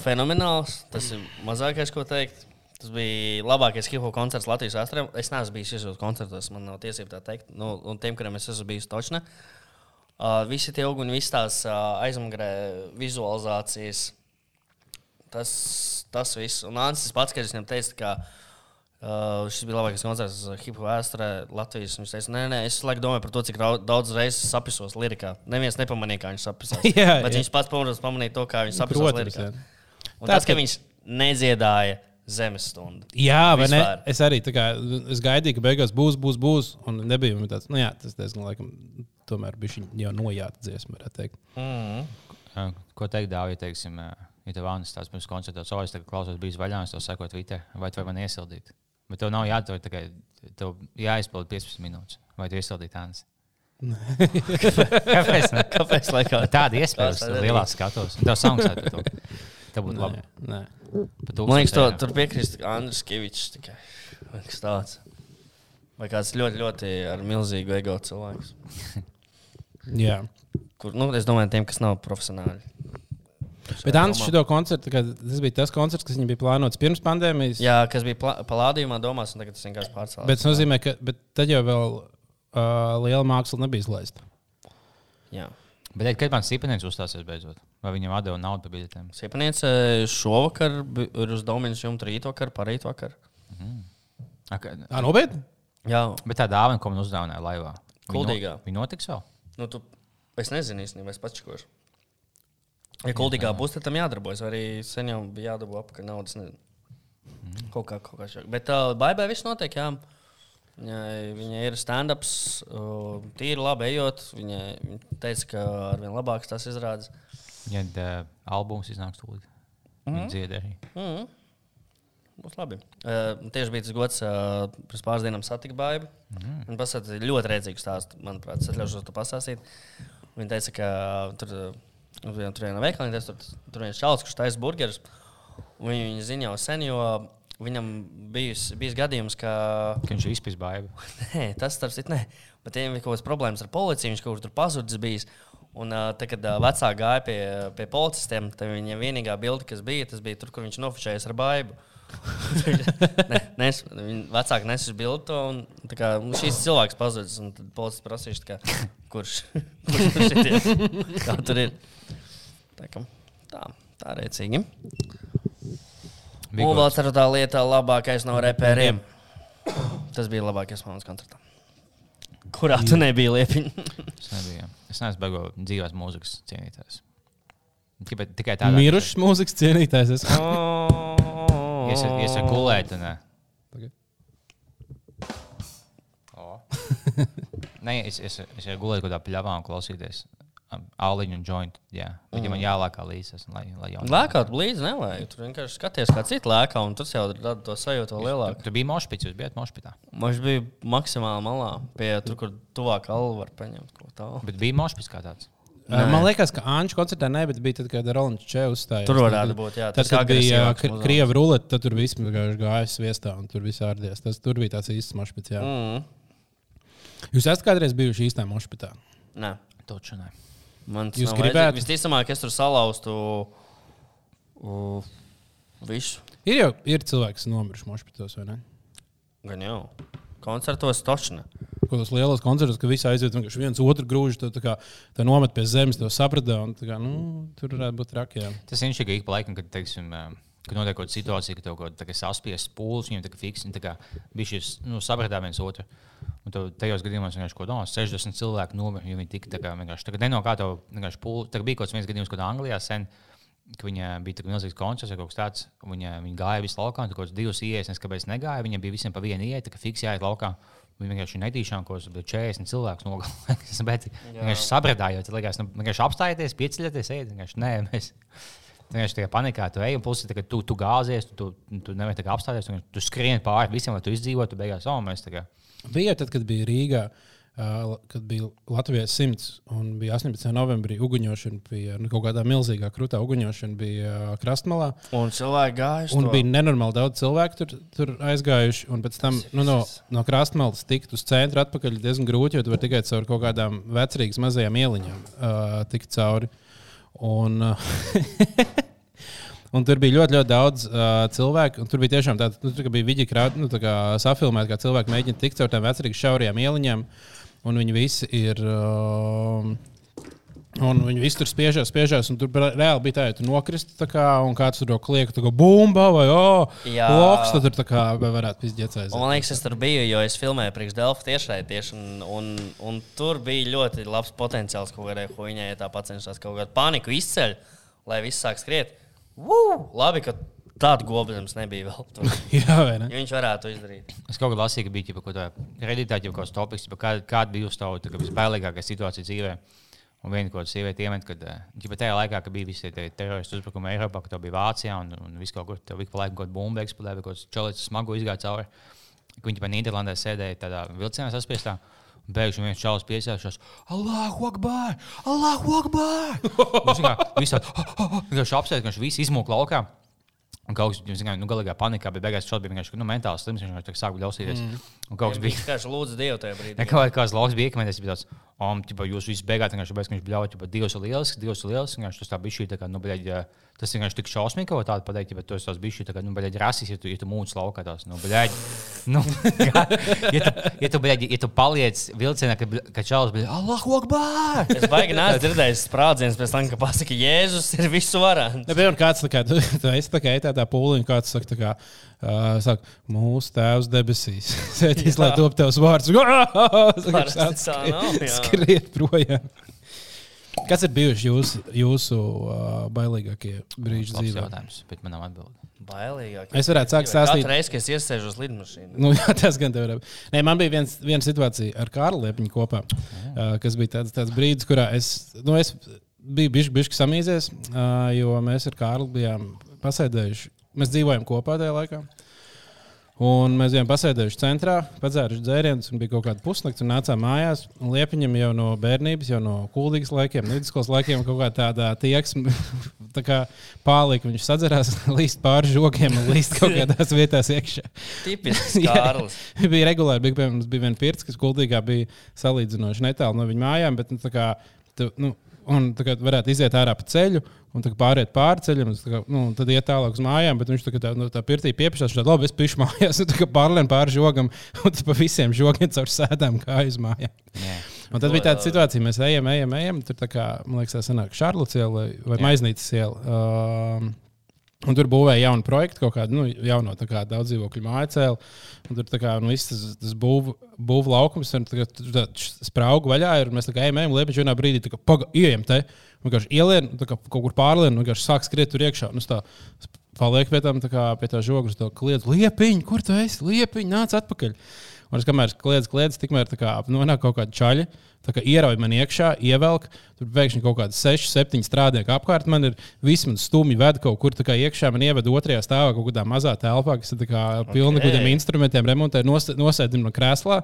fenomenāls. Tas ir mazākais, ko teikt. Tas bija labākais hip hop koncerts Latvijas vēsturē. Es neesmu bijis visos koncertos, man nav tiesību tā teikt. Nu, un tiem, kuriem es esmu bijis točne. Uh, visi tie augļi, visas tās uh, aizmugurē vizualizācijas. Tas, tas viss. Un Ansis pats, kad es viņam teicu, ka uh, šis bija labākais koncerts hip hop vēsturē Latvijas. Viņš teica, nē, nē, es laikam domāju par to, cik daudz reizes sapisos lirikā. Neviens nepamanīja, kā viņš sapisās. [LAUGHS] Jā, Bet jā. viņš pats pamanīja, to, kā viņš sapisās Protams, lirikā. jā. Un Tā, tas, ka- viņš nedziedāja zemes stundu. Jā, vai ne? Vispār. Es arī tā kā, es gaidīju, ka beigās būs, būs, būs. Un nebija man tāds, nu jā, tas diezgan laikam, tomēr bija jau nojāta dziesma, varētu teikt. Mm. Ko teikt, Dāvija, ja teiksim, ja tev vānis tāds pirms koncerta, so es klausos, bijis vaļā, es to sekoju Twitter, vai vari man iesildīt? Bet tev nav jādara tikai, tev jāizpild 15 minūtes, vai tu iesildīji tādas? [LAUGHS] Kāpēc? ne? Kāpēc? Laikā? Tāda iespēja, ka lielā skatos. Tev samaksātu to. Tev būtu labi. Nē. Man liekas, to, 1000 eiro. tur piekrist Andris Kavičs. tikai. Vai kas tāds? Vai kāds ļoti, ļoti ar milzīgu ego cilvēks. [LAUGHS] Jā. Kur, nu, es domāju, tiem, kas nav profesionāli. Bet Ants šo koncertu, tā tas bija tas koncerts, kas viņam bija plānots pirms pandēmijas. Jā, kas bija palādījumā, domās, un tagad tas vienkārši pārcēlās. Bet tas nozīmē, ka bet tad jau vēl uh, liela māksla nebija izlaista. Jā. Bet, kad man Sīpenēns uzstāsies beidzot? Vai viņam atdeva naudu par biļetēm? Siepaniece šovakar bi- ir uz Dominas jumta rītvakar, parīt vakar. Ak, Tā nopietni? Jā, Bet tā dāvana, ko man uzdāvināja laivā, Kuldīgā. Viņa notiks vēl? nu tu, es nezinu īstenībā, es pats čikošu. Ja kuldīgā būs, tad tam jādarbojas. Vai arī sen jau bija jādabū apakaļ naudas. Nezinu. Kaut kā, kaut kā šāk. Bet uh, baigā viss notiek. Jā. Viņai, viņai ir stand-ups, tīri labi ejot. Viņa, viņa teica, ka ar vien labāks tas izrādās. Ja uh, albums iznāks tūlīt. Viņa dzied arī. Mm. Būs labi. Uh, tieši bija tas gods, uh, pirms pāris dienām satikt baidu. Mm. Viņa pasaka, ļoti redzīgu stāstu, manuprāt. Es atļaušos to pastāstīt. Viņa teica, ka uh, tur, vienu tur viena veikalā, tur, tur viens čalis, kurš taisa burgerus. Viņa, viņa zina jau sen, jo viņam bijis, bijis gadījums, ka Ka viņš ir izpis baidu. [LAUGHS] Nē, tas starp citu, nē. Bet viņam bija kaut kādas problēmas ar policiju, viņš kaut kur tur pazudis bijis. Un, tad, kad vecāki gāja pie, pie policistiem, tad viņiem vienīgā bilde, kas bija, tas bija tur, kur viņš nofočējas ar baidu. [LAUGHS] ne, nes, vecāki nesis bildi to, un tā kā, šīs cilvēks pazudis. un Tad policists prasīja, kā, [LAUGHS] kurš, kurš tur šitie, kā tur ir. Tā, ka, tā, tā rēcīgi. Un vēl ceru tā lieta, labākais no reperiem. Tas bija labākais manas koncertā. Kurā tu nebija liepiņa? [LAUGHS] Es nebiju. Es neesmu beigu dzīvās mūzikas cienītājs. Tikai, tikai tādā Mirušs mūzikas cienītājs. Es... [LAUGHS] Es esmu gulēt. Nē, [LAUGHS] es, es, es jau gulēju kaut kādā pļāvā un klausīties. Aliņu un jointu. Jā, viņam mm. jālākā līdzi. Lai, lai Lēkāt līdzi nevajag. Tur vienkārši skaties, kā citi lēkā, un tas jau rada to sajūtu vēl lielāku. Tu biji mošpits, jūs bijat mošpitā. Viņš bija maksimāli malā, pie tur, kur tuvāk alva var paņemt ko tādu. Bet bija mošpits kā tāds. Uh, Man liekas, ka Anča koncertā nebija, bet bija tad, kad Rolands Čevs uzstājās. Tur varētu būt, jā, Tad, tas kad bija uh, krievu rulete, tad tur viss gāja sviestā un tur viss ārdies. Tas tur bija tāds īsts mašpits. jā. Mm. Jūs esat kādreiz bijuši īstā mašpitā? Nē, Toču nē. Man tas gribētu? Visticamāk, es tur salauztu uh, visu. Ir jau ir cilvēki, kas nomiruši mašpitos, vai ne? Gan jau. Koncertos točna. Ko tos lielos koncertos, ka visi aiziet vienkārši viens otru grūž, to tā kā tā nomet pie zemes, to saprata. un tā Kā, nu, tur varētu būt traki. jā. Tas viņš ir ik pa laikam, kad, teiksim, ā, kad notiek kaut kāda situācija, ka tev kaut kāda saspiesta pūles, viņiem tā kā fiks, viņi tā kā bija šis nu, sapradā viens otru. Un tev tajos gadījumos vienkārši kaut kādā 60 cilvēku nomira, jo viņi tika tā kā vienkārši tā kā nenokā kā tev vienkārši pūles. Tā bija kaut kāds viens gadījums, kad Anglijā sen. ka Viņa bija tāds milzīgs koncerts, vai kaut kas tāds. Viņa, viņa gāja visu laukā, tur kaut kādas divas ielas, nes kāpēc negāja. Viņam bija visiem pa vienu ielu, tā kā fiks jāiet laukā. Viņi vienkārši netīšām, ko bija 40 cilvēku nogalināts. [LAUGHS] Bet vienkārši sabradājot, liekas, nu, vienkārši apstājieties, pieceļieties, ejiet. Nē, mēs. Vienkārši tajā panikā tu ej, un plus, ka tu, tu gāzies, tu, tu, tu nevari tā kā apstāties, tu, tu skrieni pāri visiem, lai tu izdzīvotu, beigās, oh, mēs tā kā. Bija tad, kad bija Rīgā, uh, kad bija Latvijas simts un bija 18. novembrī uguņošana, bija nu, kaut kādā milzīgā krūtā uguņošana, bija uh, krastmalā. Un cilvēki gājuši. Un to. bija nenormāli daudz cilvēku tur, tur aizgājuši. Un pēc tam nu, no, no krastmalas tikt uz centru atpakaļ diezgan grūti, jo tu vari tikai caur kaut kādām vecrīgas mazajām ieliņām uh, tikt cauri. Un, uh, [LAUGHS] Un tur bija ļoti, ļoti daudz uh, cilvēku. un Tur bija tiešām tāds, nu, bija video krāsa, nu, tā kā safilmēta, kā cilvēki mēģina tikt caur tām vecrīgas šaurajām ieliņām. Un viņi visi ir. Uh, Un viņi visi tur spiežās, spiežās, un tur reāli bija tā, ja tu nokristi, tā kā, un kāds tur to klieku, tā kā bumba vai oh, loks, tad tur tā kā varētu pizdiet aiziet. man liekas, es tur biju, jo es filmēju priekš Delfa tiešai tieši. Un, un, un tur bija ļoti labs potenciāls kaut kādai huīņai, ja tā pacenšas kaut kādu paniku izceļ, lai viss sāk skriet. Woo! Labi, ka tādu goblems nebija vēl. [LAUGHS] Jā, vai ne? Jo viņš varētu to izdarīt. Es kaut kā lasīju, ka bija kaut kāda redītāja, kaut kāds topiks, kāda, bija jūsu tā kā visbailīgākā situācija dzīvē. Un viena kaut kāda sieviete iemet, kad ja tajā laikā, kad bija visi tie teroristu uzbrukumi Eiropā, kad tā bija Vācijā un, un viss kaut kur tur bija laika, kaut kāda bumba eksplodēja, kaut kāds čalis smagu izgāja cauri. ka Viņi pat Nīderlandē sēdēja tādā vilcienā saspiestā. un Beigās viens čalis piesēžās, Allahu Akbar! Allahu Akbar! Viņš vienkārši vienkārši apsēdās, ka viņš viss izmūka laukā. Un kaut kas bija nu, galīgā panikā, bet beigās šādi bija vienkārši nu, mentāls slims. Viņš vienkārši sāk ļausīties. Mm. Un kaut kas bija. Viņš vienkārši lūdza Dievu tajā brīdī. Nekā kāds lauks bija iekšā, bija tāds, um, ķipa, jūs visi beigās vienkārši beigās, ka viņš bļauj, ķipa, divas ir lielas, divas ir lielas. Vienkārši tas tā bija šī, tā kā, nu, bļaļ, tas vienkārši tik šausmīgi, ka tāda pateikt, bet tas tas bija šī, tā kā, nu, bļaļ, rasis, ja tu, ja tu mūcis laukā tās, nu, bļaļ, nu, [LAUGHS] ja, ja tu, ja tu, bļaļ, ja tu paliec vilcienā, ka, ka čalis, bļaļ, Allahu Akbar! Es baigi neesmu dzirdējis sprādzienus pēc tam, ka pasaka, Jēzus ir visu varants. Ne, bet kāds tā kā, tu, tu esi tā kā ej tādā pūlī, un kāds saka, tā kā, uh, saka mūsu tēvs debesīs. [LAUGHS] Sētīs, lai top tevs vārds. Jā. Skriet projām. Kas ir bijuši jūsu, jūsu uh, bailīgākie brīži Labs dzīvē? jautājums, bet man nav atbildi. Bailīgāk. Es varētu sākt stāstīt. Katru reizi, kad es iesēžos lidmašīnā. Nu, jā, tas gan tev ir. Nē, man bija viens, viena situācija ar Kārlu Liepiņu kopā, uh, kas bija tāds, tāds brīdis, kurā es, nu, es biju bišķi, bišķi samīzies, uh, jo mēs ar Kārlu bijām pasēdējuši. Mēs dzīvojam kopā tajā laikā. Un mēs bijām pasēdējuši centrā, padzēruši dzērienus, un bija kaut kāda pusnakts, un nācām mājās. Liepiņam jau no bērnības, jau no kuldīgas laikiem, no vidusskolas laikiem, kaut kā tāda tieksme, [LAUGHS] tā kā pārlika, viņš sadzerās, [LAUGHS] līst pāri žogiem un līst kaut kādās vietās iekšā. [LAUGHS] Tipisks Jā. Kārlis. bija regulāri, bija, piemēram, bija viena pirts, kas kuldīgā bija salīdzinoši netālu no viņa mājām, bet nu, tā kā, tu, nu, un kā varētu iziet ārā pa ceļu. Un pāriet pāri ceļam, kā, nu, un tad iet tālāk uz mājām, bet viņš tā tā, nu, tā pirtī pieprasās, ka labi, es pīšu mājās, [LAUGHS] un pārlien pāri žogam, un tas pa visiem žogiem caur sēdām kā uz mājām. Yeah. Un tad bija tāda situācija, mēs ejam, ejam, ejam. Tur kā, man liekas, tā sanāk Šarlotas iela vai, Jā. Maiznīcas iela. Um, Un tur būvēja jaunu projektu, kaut kādu nu, jaunu kā, daudz dzīvokļu māju cēlu. Tur kā nu, viss tas, tas būvu būv laukums, un tur tā sprauga vaļā ir. Mēs kā ejam, liepiņš vienā brīdī kā paga, ieejam te. Vienkārši ielien, kā kaut kur pārlien, un vienkārši sāk skriet tur iekšā. Es tā paliek pie, tam, tā kā, pie tā žogas, to kliedzu. Liepiņ, kur tu esi? Liepiņ, nāc atpakaļ. Un es kamēr kliedzu, kliedzu, tikmēr tā kā nonāk kaut kāda čaļa. Tā kā ierauj man iekšā, ievelk, tur pēkšņi kaut kādas 6, 7 strādnieki apkārt. Man ir visi man stūmi ved kaut kur kā iekšā. Man ieved otrajā stāvā kaut kādā mazā telpā, kas ir pilna Ok. okay. kādiem instrumentiem, remontē, nosēdim no krēslā.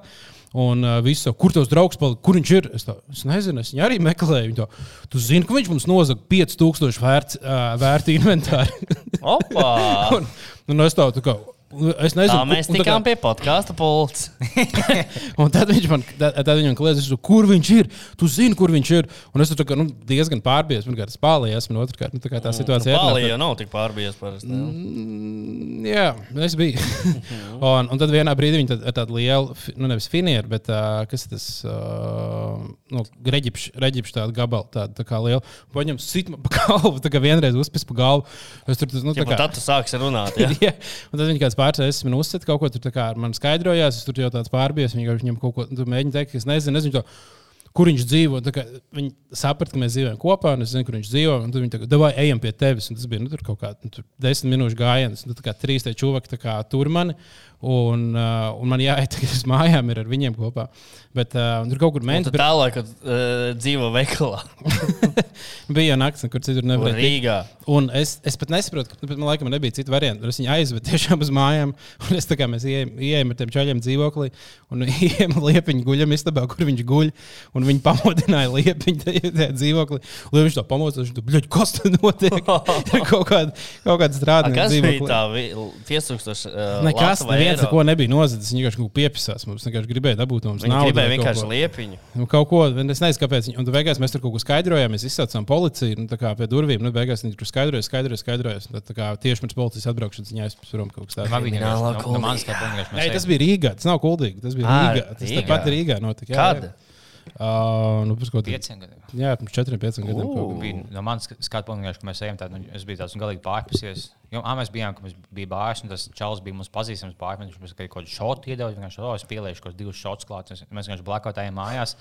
Un uh, viss jau, kur tos draugs palika, kur viņš ir? Es, tā, es nezinu, es viņu arī meklēju. Viņu tā, tu zini, ka viņš mums nozaga 5000 vērts, uh, vērtu inventāru. Opa! [LAUGHS] un, un es tā, tā kā. Es nezinu, Tā mēs kā- tikām pie podkāstu pults. [LAUGHS] Un tad viņš man, tad, tad viņam kliedz, kur viņš ir. Tu zini, kur viņš ir. Un es tur kā, nu, diezgan pārbies. Pirmkārt, es pārlījos, un otrkārt, nu, tā kā tā situācija Pāli ir. jau nav tik pārbies parasti. Mm, Jā, es biju. [LAUGHS] un, un tad vienā brīdī viņi tad, tādu lielu, nu, nevis finieru, bet uh, kas tas uh, nu, reģipšs, reģipš tādu gabalu, tādu tā kā lielu. Paņem sit man pa [LAUGHS] galvu, tā kā vienreiz uzspēs pa galvu. Es tur, nu, Ja tā kā, tad tu sāksi runāt. Ja? Ja, un tad viņi kāds pārsteigts, man uzsver kaut ko tur kā ar mani skaidrojās. Es tur jau tāds pārbies, viņi viņam kaut ko tu mēģina teikt, es nezinu, nezinu to, kur viņš dzīvo. Viņi saprata, ka mēs dzīvojam kopā, un es zinu, kur viņš dzīvo. Tad viņi tagad, vai ejam pie tevis. Un tas bija nu, kaut kāds nu, desmit minūšu gājiens. Nu, tā kā trīs tie čūvaki kā tur mani. Un, uh, un man jāiet tagad uz mājām ir ar viņiem kopā. Bet uh, tur kaut kur Un mēnesis tu tālāk, kad uh, dzīvo veikalā, [LAUGHS] bija naktis, kur citur nevarēja. Rīgā. Un es, es pat nesaprotu, ka man laikam nebija citu variantu. Es viņu aizvedu tiešām uz mājām. [LAUGHS] Un es tā kā mēs ieejam ar tiem čaļiem dzīvoklī. Un [LAUGHS] ejam liepiņu guļam istabā, kur viņš guļ. Un viņi pamodināja liepiņu tajā, tajā dzīvoklī. Un viņš to pamodināja. Viņš to bļaļ, kas tur notiek? Ir kaut kāda, kaut kāda A, strādājuma Kas bija dzīvoklī. tā vi- 5000? Uh, Nekas, vai neviens neko nebija nozadzis. Viņš vienkārši kaut ko piepisās. Mums vienkārši gribēja dabūt mums Viņi naudu. gribēja vienkārši ko. liepiņu. Nu, kaut ko, es nezinu, kāpēc. Un beigās mēs tur kaut ko skaidrojām. Mēs izsaucām policiju nu, tā kā pie durvīm. Nu, beigās viņi tur skaidroja, skaidroja, skaidroja. Un Tad, tā kā, tieši pirms policijas atbraukšanas viņa aizpildīja prom kaut kas tāds. Man bija no, no. Nē, tas bija Rīgā. Tas nav kuldīgi. Tas bija Rīgā. Tas tāpat Rīgā notika. Kad? Uh, nu, pirms kaut kādiem- gadiem. jā, pirms četriem, pieciem gadiem. bija no manas skatu punkta, ka mēs ejam tādā, nu, es biju tāds nu, galīgi pārpasies. Jo, ā, mēs bijām, ka mums bija bārs, un tas čels bija mums pazīstams bārs. Viņš mums kaut kādu šotu iedeva, viņš vienkārši, o, es pielieku kaut kādus divus šotus klāt. Mēs vienkārši blakotājiem mājās,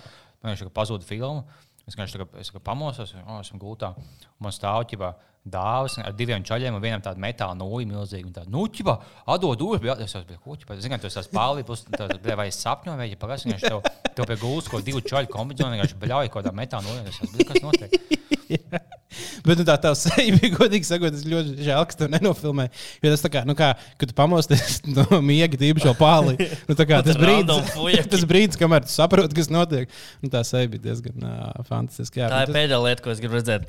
vienkārši pazuda filmu. Es vienkārši tagad, es tagad pamosos, o, esmu gultā. Un man stāv ķipā dāvas ar diviem čaļiem un vienam tādu metāla nūju milzīgi. un Tā, nu, ķipā, atdod ūdeni, bet es esmu, ko ķipā, zinu, tu esi pārlīpus, vai es sapņoju, vai ja pagājušajā gadā tev, tev pie gultas kaut divu čaļu kombināciju, vienkārši bļauj kaut kādā metāla nūjā. Es esmu, kas notiek? [LAUGHS] Bet nu, tā tā seja bija godīgi sakot, es ļoti žēl, ka tu nenofilmēji. Jo tas tā kā, nu kā, kad tu pamosties [LAUGHS] no miega tīpaši jau pāri. Nu, tā kā [LAUGHS] tas Random brīdis, tas brīdis, kamēr tu saproti, kas notiek. Nu, tā seja bija diezgan uh, fantastiska. Jā, Tā ir pēdējā lieta, ko es gribu redzēt.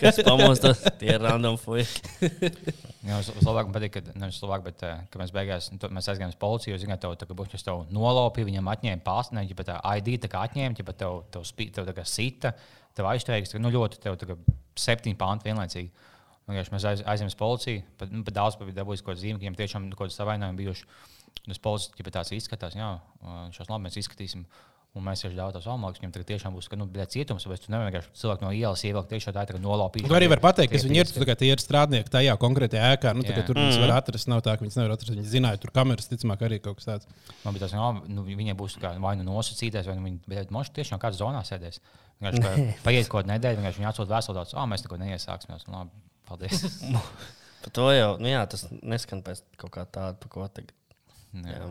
Kas pamostas, tie ir random fuji. Jā, uz Slovākiju man patīk, ka, nevis Slovākiju, bet eh, ka mēs beigās nu, to- mēs aizgājām uz policiju. Zināt, tev tā kā būtu tev nolopīja, viņam atņēma pāstu, ja pat tā ID tā kā atņēma, ja pat tev, tev, spī, tev tā kā sita, tev aizturējas, nu ļoti tev kā septiņi panti vienlaicīgi. Un, ja mēs aiz, aizjām uz policiju, pat, nu, pat daudz pat bija dabūjis kaut kādu zīmi, ka viņiem tiešām kaut kādas savainojumi bijuši. Un tas policija ja tāds izskatās, jā, šos labi mēs izskatīsim. Un mēs vienkārši daudz tādu mākslu, viņam tagad tiešām būs, ka, nu, bija cietums, vai tu nevari vienkārši cilvēku no ielas ievilkt tiešā tā, tā nolaupīt. Tu arī vari pateikt, kas viņi ir. Tā tie ir strādnieki tajā konkrētajā ēkā. Nu, tā, kā Jā. tur viņas var atrast. Nav tā, ka viņas nevar atrast. Viņi zināja, tur kameras, ticamāk, arī kaut kas tāds. Man bija tas, ka nu, viņiem būs kā, vai nu nosacītais, vai nu viņi bet moši tiešām kādā zonā sēdēs. [LAUGHS] Kaut kāda nedēļa, vienkārši viņi atsūta vēstuli, tāds, ah, mēs neko neiesāksim. Nu, labi, paldies. [LAUGHS] Par to jau, nu jā, tas neskan pēc kaut kā tāda, par ko tagad. Jā. Jā.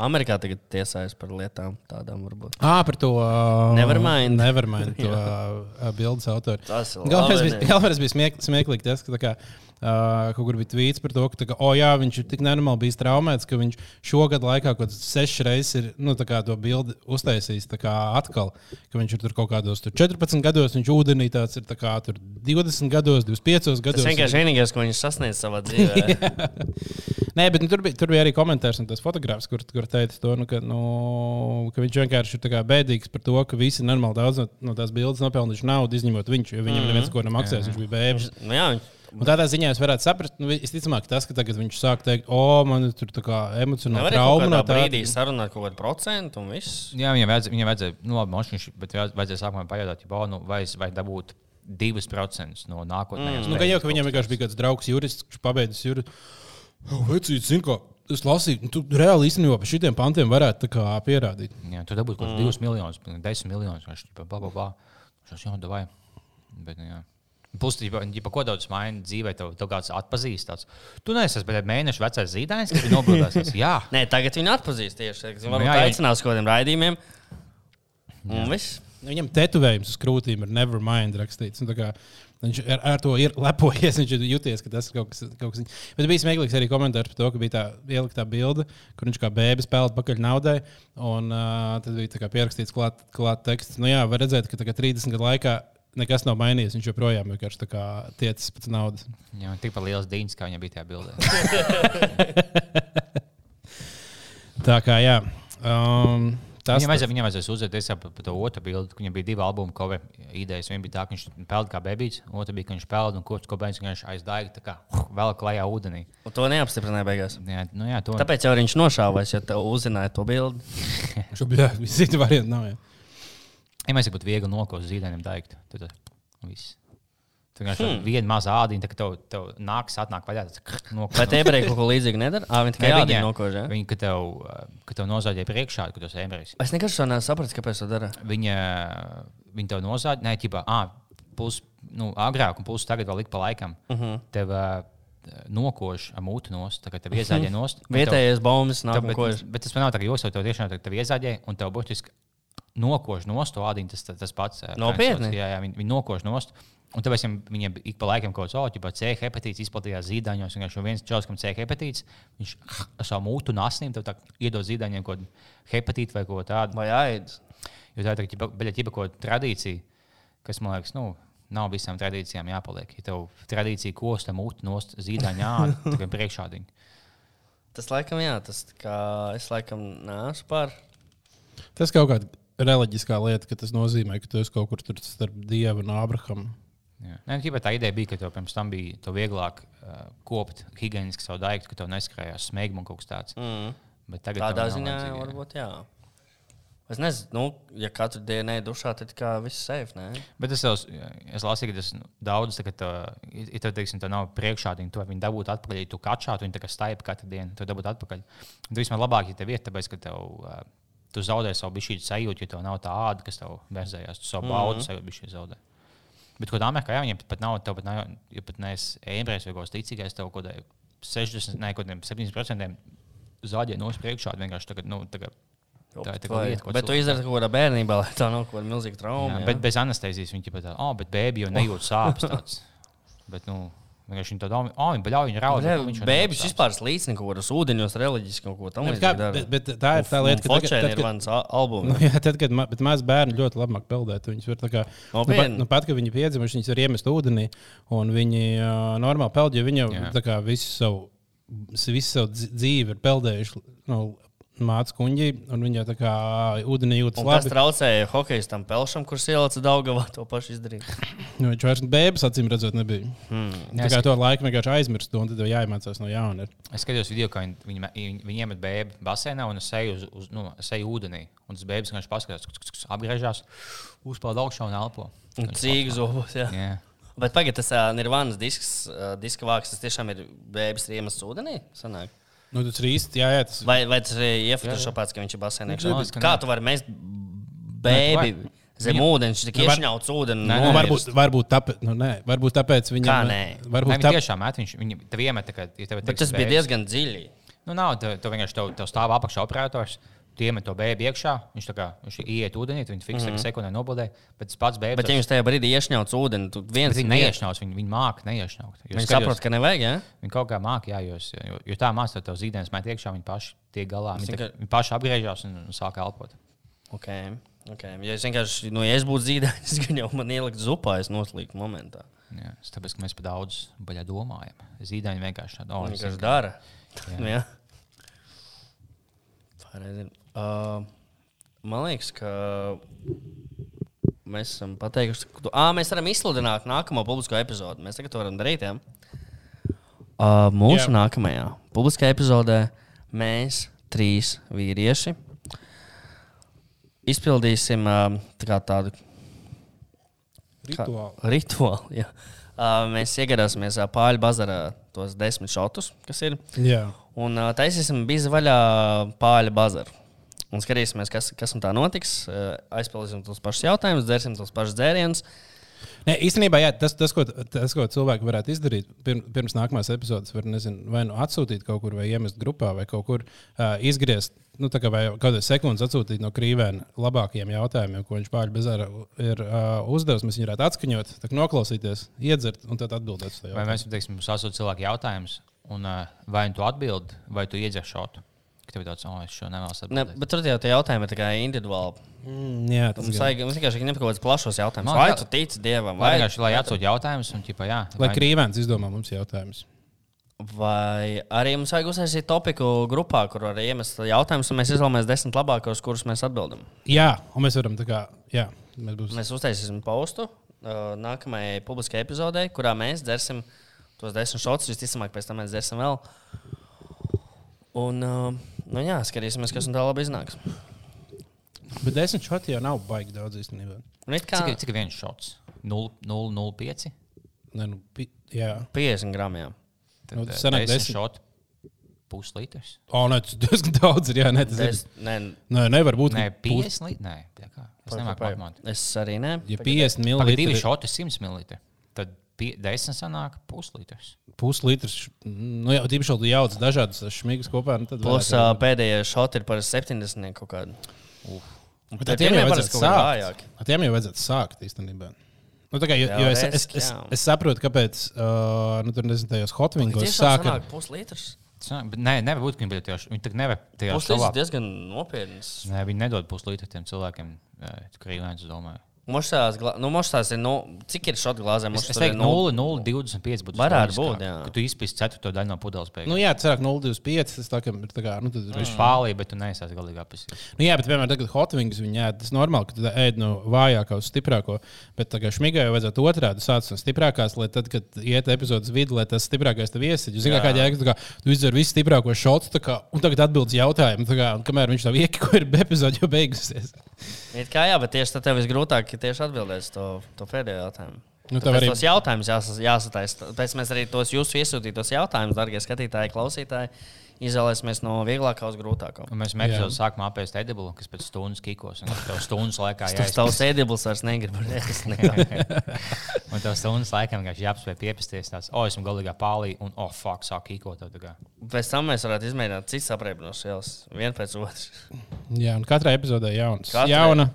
Amerikā tagad tiesājas par lietām tādām varbūt. Ah, par to. Uh, Nevermind. Nevermind. [LAUGHS] To uh, bildes autoru. Tas ir Galvenais labi, bija, bija smiek, smieklīgi tas, ka tā kā, uh, kaut kur bija tvīts par to, ka kā, oh, jā, viņš ir tik nenormāli bijis traumēts, ka viņš šogad laikā kaut kādas sešas reizes ir nu, kā to bildi uztaisījis atkal. Ka viņš ir tur kaut kādos tur 14 gados, viņš ūdenī tāds ir tā kā tur 20 gados, 25 gados. Tas vienkārši vienīgais, ko viņš sasniedz savā [LAUGHS] dzīvē. Nē, bet nu, tur, bija, tur bija arī komentārs un tas fotogrāfs, kur, kur teica to, nu, ka, nu, ka viņš vienkārši ir bēdīgs par to, ka visi normāli daudz no, no tās bildes nopelnījuši naudu, izņemot viņš, jo viņam neviens ko nemaksājas, viņš bija bēbis. nu, jā, viņš, Un tādā ziņā es varētu saprast, nu, visticamāk, tas, ka tagad viņš sāk teikt, o, man ir tur tā kā jau trauma tā. brīdī sarunāt kaut kādu procentu un viss. Jā, viņam vajadzēja, viņam vajadzēja, nu, labi, mošņš, bet vajadz- vajadzēja sākumā pajautāt, ja, nu, vai, es- vai dabūt 2% no nākotnē. Nu, gan jau, ka viņam vienkārši bija kāds draugs jurists, kurš pabeidzis juristu. Vecīt, zini, ko es lasīju, nu, tu reāli īstenībā par šitiem pantiem varētu tā kā pierādīt. Jā, tu dabūji kaut kādus 2 miljonus, 10 miljonus. Viņš jau tādā veidā strādā. Jā, vai. Nu. Plus, ja, ko daudz maini dzīvē, tev, tev kāds atpazīst. Tāds. Tu neesi tas mēneša vecais zīdainis, kas ir noblūdājis. Jā, [LAUGHS] Nē, tagad viņi atpazīst tieši. Varbūt jā, jā. aicinās kaut kādiem raidījumiem. Un viss. Viņam tetovējums uz krūtīm ir nevermind rakstīts. un tā kā Viņš ar, ar to ir [LAUGHS] lepojies. Viņš ir juties, ka tas ir kaut kas, kaut kas. Bet bija smieklīgs arī komentārs par to, ka bija tā ieliktā bilde, kur viņš kā bērns spēlē pakaļ naudai. Un uh, tad bija tā kā pierakstīts klāt, klāt teksts. Nu, jā, var redzēt, ka tā kā 30 gadu laikā nekas nav mainījies. Viņš joprojām vienkārši tā kā tiecis pēc naudas. jā tikpat liels dīņas, kā viņam bija tajā bildē. [LAUGHS] Tā kā jā. Um, tas Viņam vajadzēja, viņam vajadzēja uzzīmēt par, par to otru bildi, ka viņam bija divi albumu cover idejas. Viena bija tā, ka viņš peld kā bebīts, otra bija, ka viņš peld un kurš kopējais vienkārši aizdaiga tā kā vēl klajā ūdenī. Un to neapstiprināja beigās. Jā, nu, jā, to, Tāpēc jau viņš nošāvās, ja tev uzzināja to bildi. [LAUGHS] šobrīd [LAUGHS] ir citi varianti. Nav, jā. Ja mēs būtu viegli nokos zīdainim daigt, tad tas viss. Tu vienkārši hmm. viena maza ādiņa, tad tev, tev nāks, atnāk vaļā. tie ebreji kaut ko līdzīgu nedara? Ā, viņi tikai viņa- nokož, ja? Viņa, kad tev, uh, kad tev nozāģē priekšā, kad esi ebrejs, Es nekad šo nesapratu, kāpēc to dara. viņa, viņa tev nozāģē, nē, ķipā, ah, pusi nu, agrāk un pusi tagad vēl ik pa laikam. Uh Mhm. -huh. Tev uh, nokož ar mūtu nost, tā kā tev iezāģē nost. Vietējais baumas nāk, bet, bet tas man nav tā, ka jūs jau tev tiešām tev, tev iezaģē, un tev būtiski nokož nost to ādiņu. Tas, tas, pats. ā, Nopietni? Jā, jā viņi, viņi nokož nost. Un tāpēc viņam ik pa laikam kaut kāds oķis, C hepatīts izplatījās zīdaiņos. Vienkārši viens čels, kam C hepatīts, viņš [SNIFFS] ar savu mūtu un asnīm iedod zīdaiņiem kaut kādu hepatītu vai ko tādu. Vai āids? Jo tā ir kā kaut kāda tradīcija, kas man liekas, nu, nav visām tradīcijām jāpaliek. Ja tev tradīcija kosta mūtu nost zīdaiņā, [LAUGHS] tad priekšādiņa. Tas laikam, jā, tas tā kā es laikam nāšu par. Tas kaut kāda reliģiskā lieta, ka tas nozīmē, ka tu esi kaut kur tur starp dievu un Ābrahāmu. Jā. Nē, tikai tā ideja bija, ka tev pirms tam bija vieglāk uh, kopt higiēniski savu daiktu, ka tev neskrējās smēķis un kaut kas tāds. Mm. Bet tagad Tādā ziņā vajadzīga, jā. varbūt jā. Es nezinu, nu, ja katru dienu ej dušā, tad kā viss safe, nē? Bet es, jau, es lasīju, ka tas nu, daudz, tā, ka tā, ja tev, teiksim, tā nav priekšādiņa, to viņi dabūtu atpakaļ. Ja tu kačātu, viņi tā kā staipa katru dienu, to dabūt atpakaļ. Un tas vismaz labāk, ja tev ir, tāpēc, ka tev, uh, tu zaudē savu bišķītu sajūtu, jo tev nav tā āda, kas tev verzējās. Tu savu baudu sajūtu bišķi zaudē. Bet, ko Amerikā, jā, viņiem pat nav, tev pat nav, ja pat neesi ebrejs vai kaut kas ticīgais, tev kaut kādai 60, ne, kaut kādiem 70% zaļie no priekšā. Vienkārši tagad, nu, tagad, tā ir tā lieta, ko Bet tu izdari kaut kādā bērnībā, lai tā nav kaut kāda milzīga trauma. Jā, jā? bet bez anestezijas viņi pat tādu, oh, bet bērni jau nejūt sāpes. [LAUGHS] Tāds. bet, nu, vienkārši viņi tādu, oh, viņi bļauj, viņi raud. nu, viņš Bēbis vispār slīd kaut kādos ūdeņos, reliģiski kaut ko bet- bet tā ir tā lieta, ka tagad- Fočēni tad, ir kad- mans al- albums. Nu, [LAUGHS] jā, tad, kad ma, bet maz bērni ļoti labi māca peldēt, viņus var tā kā. Nu, pat, nu, pat, kad viņi piedzimuši, viņus var iemest ūdenī, un viņi uh, normāli peld, jo viņi jau Jā. tā kā visu savu, visu savu dzīvi ir peldējuši. Nu, Mācis kuģi, un viņi jau tā kā ūdenī jūtas Un tas labi. traucēja hokeistam Pelšam, kurš ielica Daugavā to pašu izdarīt. Nu, viņš vairs bērns acīm redzot nebija. Hmm. Tā kā to laiku vienkārši aizmirst, un tad jāiemācās no jauna. Es skatījos video, kā viņi, viņi, viņi, viņi iemet bēbu basēnā un es eju uz, uz nu, es eju ūdenī. Un tas bēbis vienkārši paskatās, kas apgriežās, uzpeld augšā un elpo. Cīņas zobus, jā. Jā. Bet pagaid, tas uh, Nirvānas disks, uh, diska vāks, tas tiešām ir bēbis ir iemests ūdenī? Sanāk? Nu, tas ir īsti, jā, jā, tas Vai, vai tas ir iefotošopēts, ka viņš ir liekas, ka Kā nē. tu vari mest bēbi Nē, zem Viņam- ūdens, viņš tik Nu, var- iešņauts ūdeni? Nē, nē, Nu, nē, varbūt, varbūt, tāpēc, nu, nē, varbūt tāpēc viņam Kā nē? Nē, Varbūt viņi tāpēc. tiešām met, viņš, viņi tev iemet, tā kā, ja tev, Bet tas bija diezgan dziļi. Nu, nav, tev, tev vienkārši tev, tev stāv apakšā operators. Tu iemet to bēbu iekšā, viņš tā kā viņš ieiet ūdenī, tu viņu fiksē, mm -hmm. sekundē nobodē, bet tas pats bēbis. Bet, ja viņš tajā brīdī iešņauts ūdeni, tad viens Viņi neiešņaus, viņi, viņi māca neiešņaut. Viņš saprot, ka nevajag. Ja? Viņi kaut kā māca, jā, jo, jo, jo tā tad tev zīdainis met iekšā, viņi paši tiek galā. Viņi, tā, viņi paši apgriežas un, un sāk elpot. Okay. Okay. Ja es vienkārši, nu, ja es būtu zīdainis, tad [LAUGHS] jau man ielikt zupā, es noslīdu momentā. Jā, tāpēc, ka mēs par daudz baļā domājam. Zīdaini vienkārši tādu oh, Viņš vienkārši dara. Jā. [LAUGHS] Nu, jā. Pareizi. Uh, man liekas, ka mēs esam pateikuši, ka tu, à, mēs varam izsludināt nākamo publisko epizodi. Mēs tagad to varam darīt. Ja? Uh, mūsu jā. nākamajā publiskajā epizodē mēs, trīs vīrieši, izpildīsim uh, tā kā tādu Rituāli. rituālu. jā. Uh, mēs iegādāsimies uh, pāri bazarā tos desmit šotus, kas ir. Jā. Un uh, taisīsim bizi vaļā pāri bazaru. Un skatīsimies, kas, kas un tā notiks. Uh, aizpildīsim tos pašus jautājumus, dzersim tos pašus dzērienus. Nē, īstenībā jā, tas, tas, ko, tas, ko cilvēki varētu izdarīt pirms, pirms nākamās epizodes, var nezinu, vai nu atsūtīt kaut kur, vai iemest grupā, vai kaut kur uh, izgriezt. Nu, tā kā vai kādas sekundes atsūtīt no krīvēna labākajiem jautājumiem, ko viņš pāri bezārā ir uh, uzdevis. Mēs viņu varētu atskaņot, noklausīties, iedzert un tad atbildēt. uz to Vai mēs teiksim, sasūtām cilvēku jautājumus, un uh, vai tu atbildi, vai tu iedzer šotu? Ka tev ir tāds, oh, es šo nevēlos Ne, atbildēt. bet tur jau tie jautājumi ir tikai individuāli. Mm, jā, tas Mums ir. vajag mums vienkārši ņemt kaut kādus plašus jautājumus. Man Vai tu tici dievam, Vai vai, vienkārši, lai atsūtu jautājumus, un ķipa, jā, Lai vai- krīvēns izdomā mums jautājumus. vai arī mums vajag uzsākt topiku grupā, kur var iemest jautājumus, un mēs izvēlamies desmit labākos, kurus mēs atbildam. Jā, un mēs varam tā kā, jā, mēs būsim. Mēs uztaisīsim postu uh, nākamajai publiskajai epizodei, kurā mēs dzersim tos desmit šotus. Visticamāk, pēc tam mēs dzersim vēl. Un, uh, nu jā, skatīsimies, kas no tā labi iznāks. Bet desmit šoti jau nav baigi daudz īstenībā. Un it kā, Cik, cik viens šots? 0,05. Ne, nu, pi, jā, 50 gramiem. Nu, nu, tas tas sanāk ir desmit. šot puslītrs. oh, nē, tas diezgan daudz ir. Jā, nē, tas Es, ir. ne, Nē, nevar būt. Nē, ka pus- 50 litri. Nē, tā kā. Es nemāku matematikā. es arī ne. Ja 50 Pagaid, divi ml. šoti 100 ml. Tad 10 sanāk puslītrs. Puslitrs. Nu, jā, tīpaši, ja tu jauc dažādas šmigas kopā. Nu, tad Plus uh, pēdējie šoti ir par 70 kaut kādu. Bet Tad tiem jau vajadzētu sākt. Ar tiem jau vajadzētu sākt īstenībā. Nu, kā, jo, jo es, es, es, es saprotu, kāpēc uh, nu, tur nezinu, tajos hotvingos Tiešām sāka. sanāk puslitrs. Nē, nevar būt, ka viņi tajā viņi tā nevar tajā Puslitrs ir diezgan nopietns. Nē, viņi nedod puslītru tiem cilvēkiem. Krīvēns, es domāju. Mošās, nu, mošās ir, nu, cik ir šādi glāzē? Es, es teiktu, 0, 0, 25 būtu. Varētu būt, jā. Ka tu izpīsti ceturto daļu no pudeles beigās. Nu, jā, tas ir 0,25. Tas tā kā ir tā kā, nu, tad viņš Pālī, bet tu neesi galīgi apsīts. Nu, jā, bet, piemēram, tagad hotvings viņi ēd. Tas ir normāli, ka tu ēd no vājākā uz stiprāko. Bet tagad šmigai jau vajadzētu otrādi sākt no stiprākās, lai tad, kad iet epizodes vidū, lai tas stiprākais tev iesaistās. Jūs zināt, Jā. kāda jēga, tā kā tu izdzer visu stiprāko šotu, tā kā, un tagad atbildes jautājumu, tā kā, un kamēr viņš tev iekiko, ir [LAUGHS] epizode jau beigusies. It kā jā, bet tieši tad tev visgrūtāk ir atbildēt to, to pēdējo jautājumu. Nu, tev arī tos jautājumus jās, jāsataisa. Tāpēc mēs arī tos jūsu iesūtītos jautājumus, darbie skatītāji, klausītāji, izvēlēsimies no vieglākā uz grūtāko. Un mēs mēģinām sākumā apēst edibuļu, kas pēc stundas kikos. Un tev stundas laikā Tas jāizpēta. tavs ēdibls vairs negrib [LAUGHS] ēst. nekā. Un tev stundas laikā vienkārši jāapspēj piepasties. Tās, o, esmu galīgā pālī, un, oh, fuck, sāk kikot. Pēc tam mēs varētu izmēģināt citas apreibinošas ielas, viena pēc otras. Jā, un katrā epizodē jauns. Katrai. Jauna.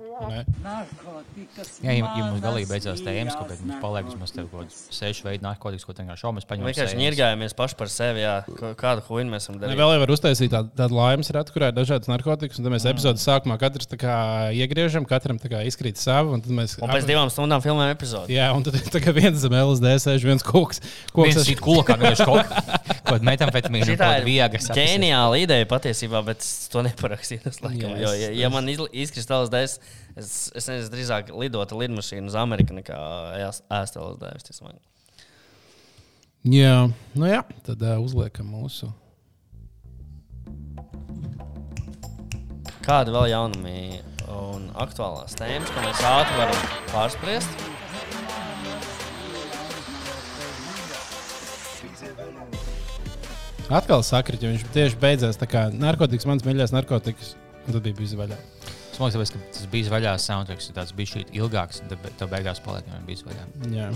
Jā, ja, ja mums galīgi beidzās tēmas, kaut kādā mums paliek vismaz kaut kāds sešu veidu narkotikas, ko vienkārši šobrīd paņemam. Vienkārši ņirgājamies paši par sevi, jā, kādu huīnu mēs esam darījuši. vēl jau var uztaisīt tādu, tādu laimes ratu, kurā ir dažādas narkotikas. Un tad mēs epizodes sākumā katrs tā kā iegriežam, katram tā kā izkrīt savu. Un tad mēs Un pēc divām stundām filmējam epizodi. Jā, un tad [LAUGHS] tā kā viens zem LSD sēž viens koks. koks Viens es- šī kulakā vienkārši kaut kaut kāda metamfetamīna, kaut viegras. ģeniāla ideja patiesībā, bet to neparakstīju. Jo, ja, ja man izkristalizēs es, es nezinu, drīzāk lidota lidmašīna uz Ameriku nekā ēstelas dēļ. Jā, nu jā, tad uh, uzliekam mūsu. Kādi vēl jaunumi un aktuālās tēmas, ko mēs ātri varam pārspriest? Atkal sakrit, jo viņš tieši beidzās tā kā narkotikas, mans mīļākais narkotikas. Un tad bija bijis vaļā. Es domāju, ka tas bija vaļā soundtracks, tas bija šī ilgāks, un tev beigās paliek, ja bija vaļā. Jā.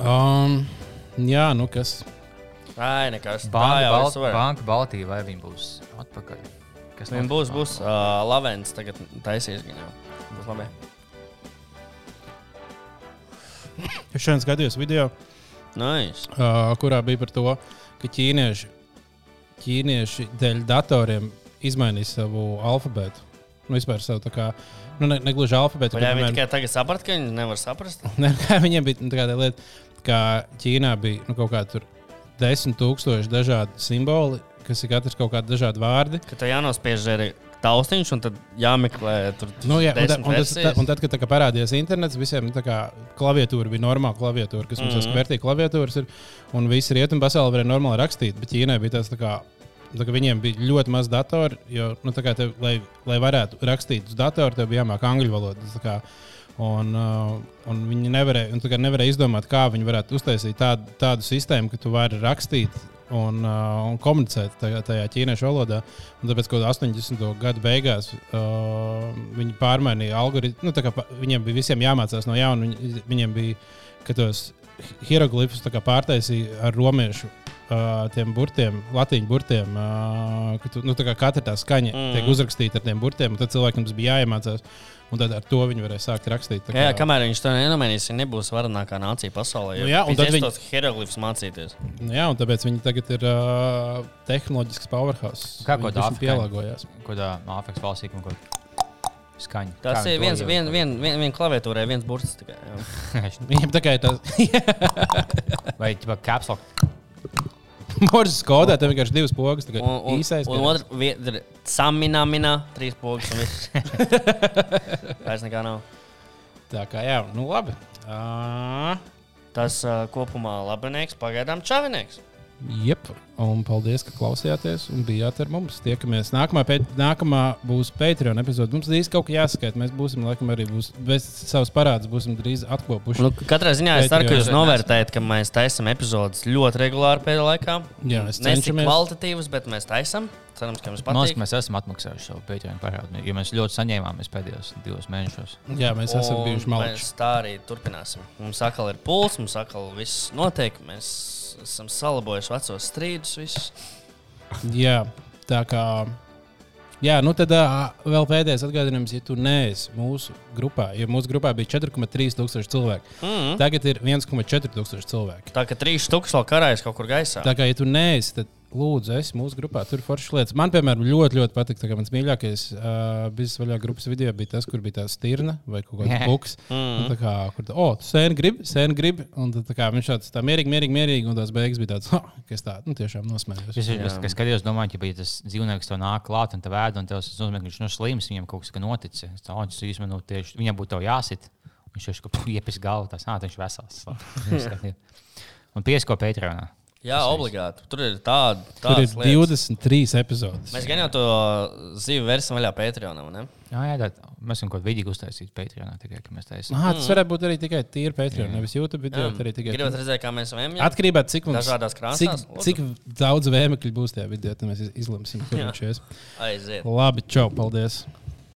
Um, jā, nu kas. Ai, nekas. Tā Banka, jau varu. Banka Baltija, vai viņi būs atpakaļ? Kas Viņam būs, būs uh, Lavens, tagad taisīs viņu. Būs labi. Es šodien skatījos video, Nice. uh, kurā bija par to, ka ķīnieši, ķīnieši dēļ datoriem izmainīja savu alfabētu. Nu, vispār savu tā kā, nu, ne, ne gluži bet, viņi piemēram, tikai tagad saprat, ka viņi nevar saprast? [LAUGHS] Kā viņiem bija nu, tāda lieta, ka Ķīnā bija nu, kaut kādi desmit tūkstoši dažādi simboli, kas ir katrs kaut kādi dažādi vārdi. Ka tev jānospiež arī taustiņš, un tad jāmeklē tur. Nu, jā, un, ta, un, tas, ta, un tad, kad parādījās internets, visiem nu, tā kā klaviatūra bija normāla klaviatūra, kas mums mm. -hmm. vērtīja klaviatūras, ir, un visi rietumu pasaulē varēja normāli rakstīt. Bet Ķīnai bija tas, tā kā viņiem bija ļoti maz datoru, jo, nu, tev, lai, lai varētu rakstīt uz datoru, tev bija jāmāk angļu valoda. Un, uh, un viņi nevarēja, un nevarēja izdomāt, kā viņi varētu uztaisīt tādu, tādu sistēmu, ka tu vari rakstīt un, uh, un komunicēt tajā, tajā ķīniešu valodā. Un tāpēc, ka 80. gada beigās uh, viņi pārmainīja algoritmu, nu, viņiem bija visiem jāmācās no jauna. Viņi, viņiem bija, ka tos hieroglifus pārtaisīja ar romiešu. Uh, tiem burtiem, latīņu burtiem, uh, ka tu, nu, tā kā katra tā skaņa mm. Tiek uzrakstīta ar tiem burtiem, un tad cilvēkam tas bija jāiemācās. Un tad ar to viņi varēja sākt rakstīt. tā Jā, kā- kamēr viņš to nenomainīs, viņš nebūs varenākā nācija pasaulē. Nu jā, un tad viņi- tos hieroglifus mācīties. Nu Jā, un tāpēc viņi tagad ir uh, tehnoloģisks powerhouse. Kā kaut Āfrikā? pielāgojās. Kādā Āfrikas valstī kaut kāda skaņa. Tas Kā ir viens, ieliek? vien, vien, vien, vien klaviatūrē, viens burts. [LAUGHS] [LAUGHS] Viņiem tā kā ir tas [LAUGHS] Vai tā kā capslock? Morzes kodā, tev vienkārši divas pogas. Un, un, Īsais. un otrs samina, mina, trīs pogas un viss. [LAUGHS] Vairs nekā nav. Tā kā jā, nu labi. Uh, Tas uh, kopumā labinieks, pagaidām čavinieks. Jep, un paldies, ka klausījāties un bijāt ar mums. Tiekamies nākamā, pēc, nākamā būs Patreon epizode. Mums drīz kaut kas jāskaita. Mēs būsim, laikam, arī būs, bez savas parādas, būsim drīz atkopuši. Nu, katrā ziņā es ceru, ka jūs Patreon. novērtējat, ka mēs taisām epizodes ļoti regulāri pēdējā laikā. Jā, mēs Mēs esam cenšamies. kvalitatīvas, bet mēs taisām. Cerams, ka jums patīk. ka mēs esam atmaksājuši savu pētījumu parādu. Jo mēs ļoti saņēmāmies pēdējos divos mēnešos. Jā, mēs esam Un bijuši malči. Mēs tā arī turpināsim. Mums atkal ir pulss, mums atkal viss notiek. Mēs esam salabojuši vecos strīdus. Visus. Jā, tā kā. Jā, nu tad ā, vēl pēdējais atgādinājums, ja tu neesi mūsu grupā, jo mūsu grupā bija 4,3 tūkstoši cilvēku. Mm. Tagad ir 1,4 tūkstoši cilvēku. Tā kā trīs stūks vēl karājas kaut kur gaisā. Tā kā, ja tu neesi, tad lūdzu, esi mūsu grupā. Tur ir foršas lietas. Man, piemēram, ļoti, ļoti kā mans mīļākais uh, biznesa vaļā grupas video bija tas, kur bija tā stirna vai kaut kāds Jā. buks. Mm. Tā kā, kur tā, oh, tu sēni gribi, sēni gribi. Un tad, tā kā viņš tāds tā mierīgi, mierīgi, mierīgi. Un tās beigas bija tāds, oh, kas tā, nu, tiešām nosmējās. Es, es, es skatījos, domāju, ka ja tas dzīvnieks to nāk klāt un tā vēda, un tas nozīmē, ka viņš ir slims, viņam kaut kas ka noticis. Es tā, oh, tas īstenībā nu, tieši viņam būtu jāsit. Viņš jau kā [LAUGHS] iepis galvu, tas nāk, viņš ir vesels. [LAUGHS] un piesko Patreonā. Jā, obligāti. Tur ir tāda. Tur ir lietas. 23 epizodes. Mēs gan jau to zīvi vērsim vaļā Patreonam. ne? Jā, jā, tā, mēs esam kaut kādu video uztaisījuši Patreonā, tikai ka mēs taisām. Ah, tas varētu būt arī tikai tīri Patreon, nevis YouTube video. Jā. Arī tikai Gribat redzēt, kā mēs esam? Atkarībā no cik mums Dažādās krāsās, Cik, cik daudz vēmekļu būs tajā video, tad mēs iz- izlemsim, kur Jā. viņš ir. Aiziet. Labi, čau, paldies!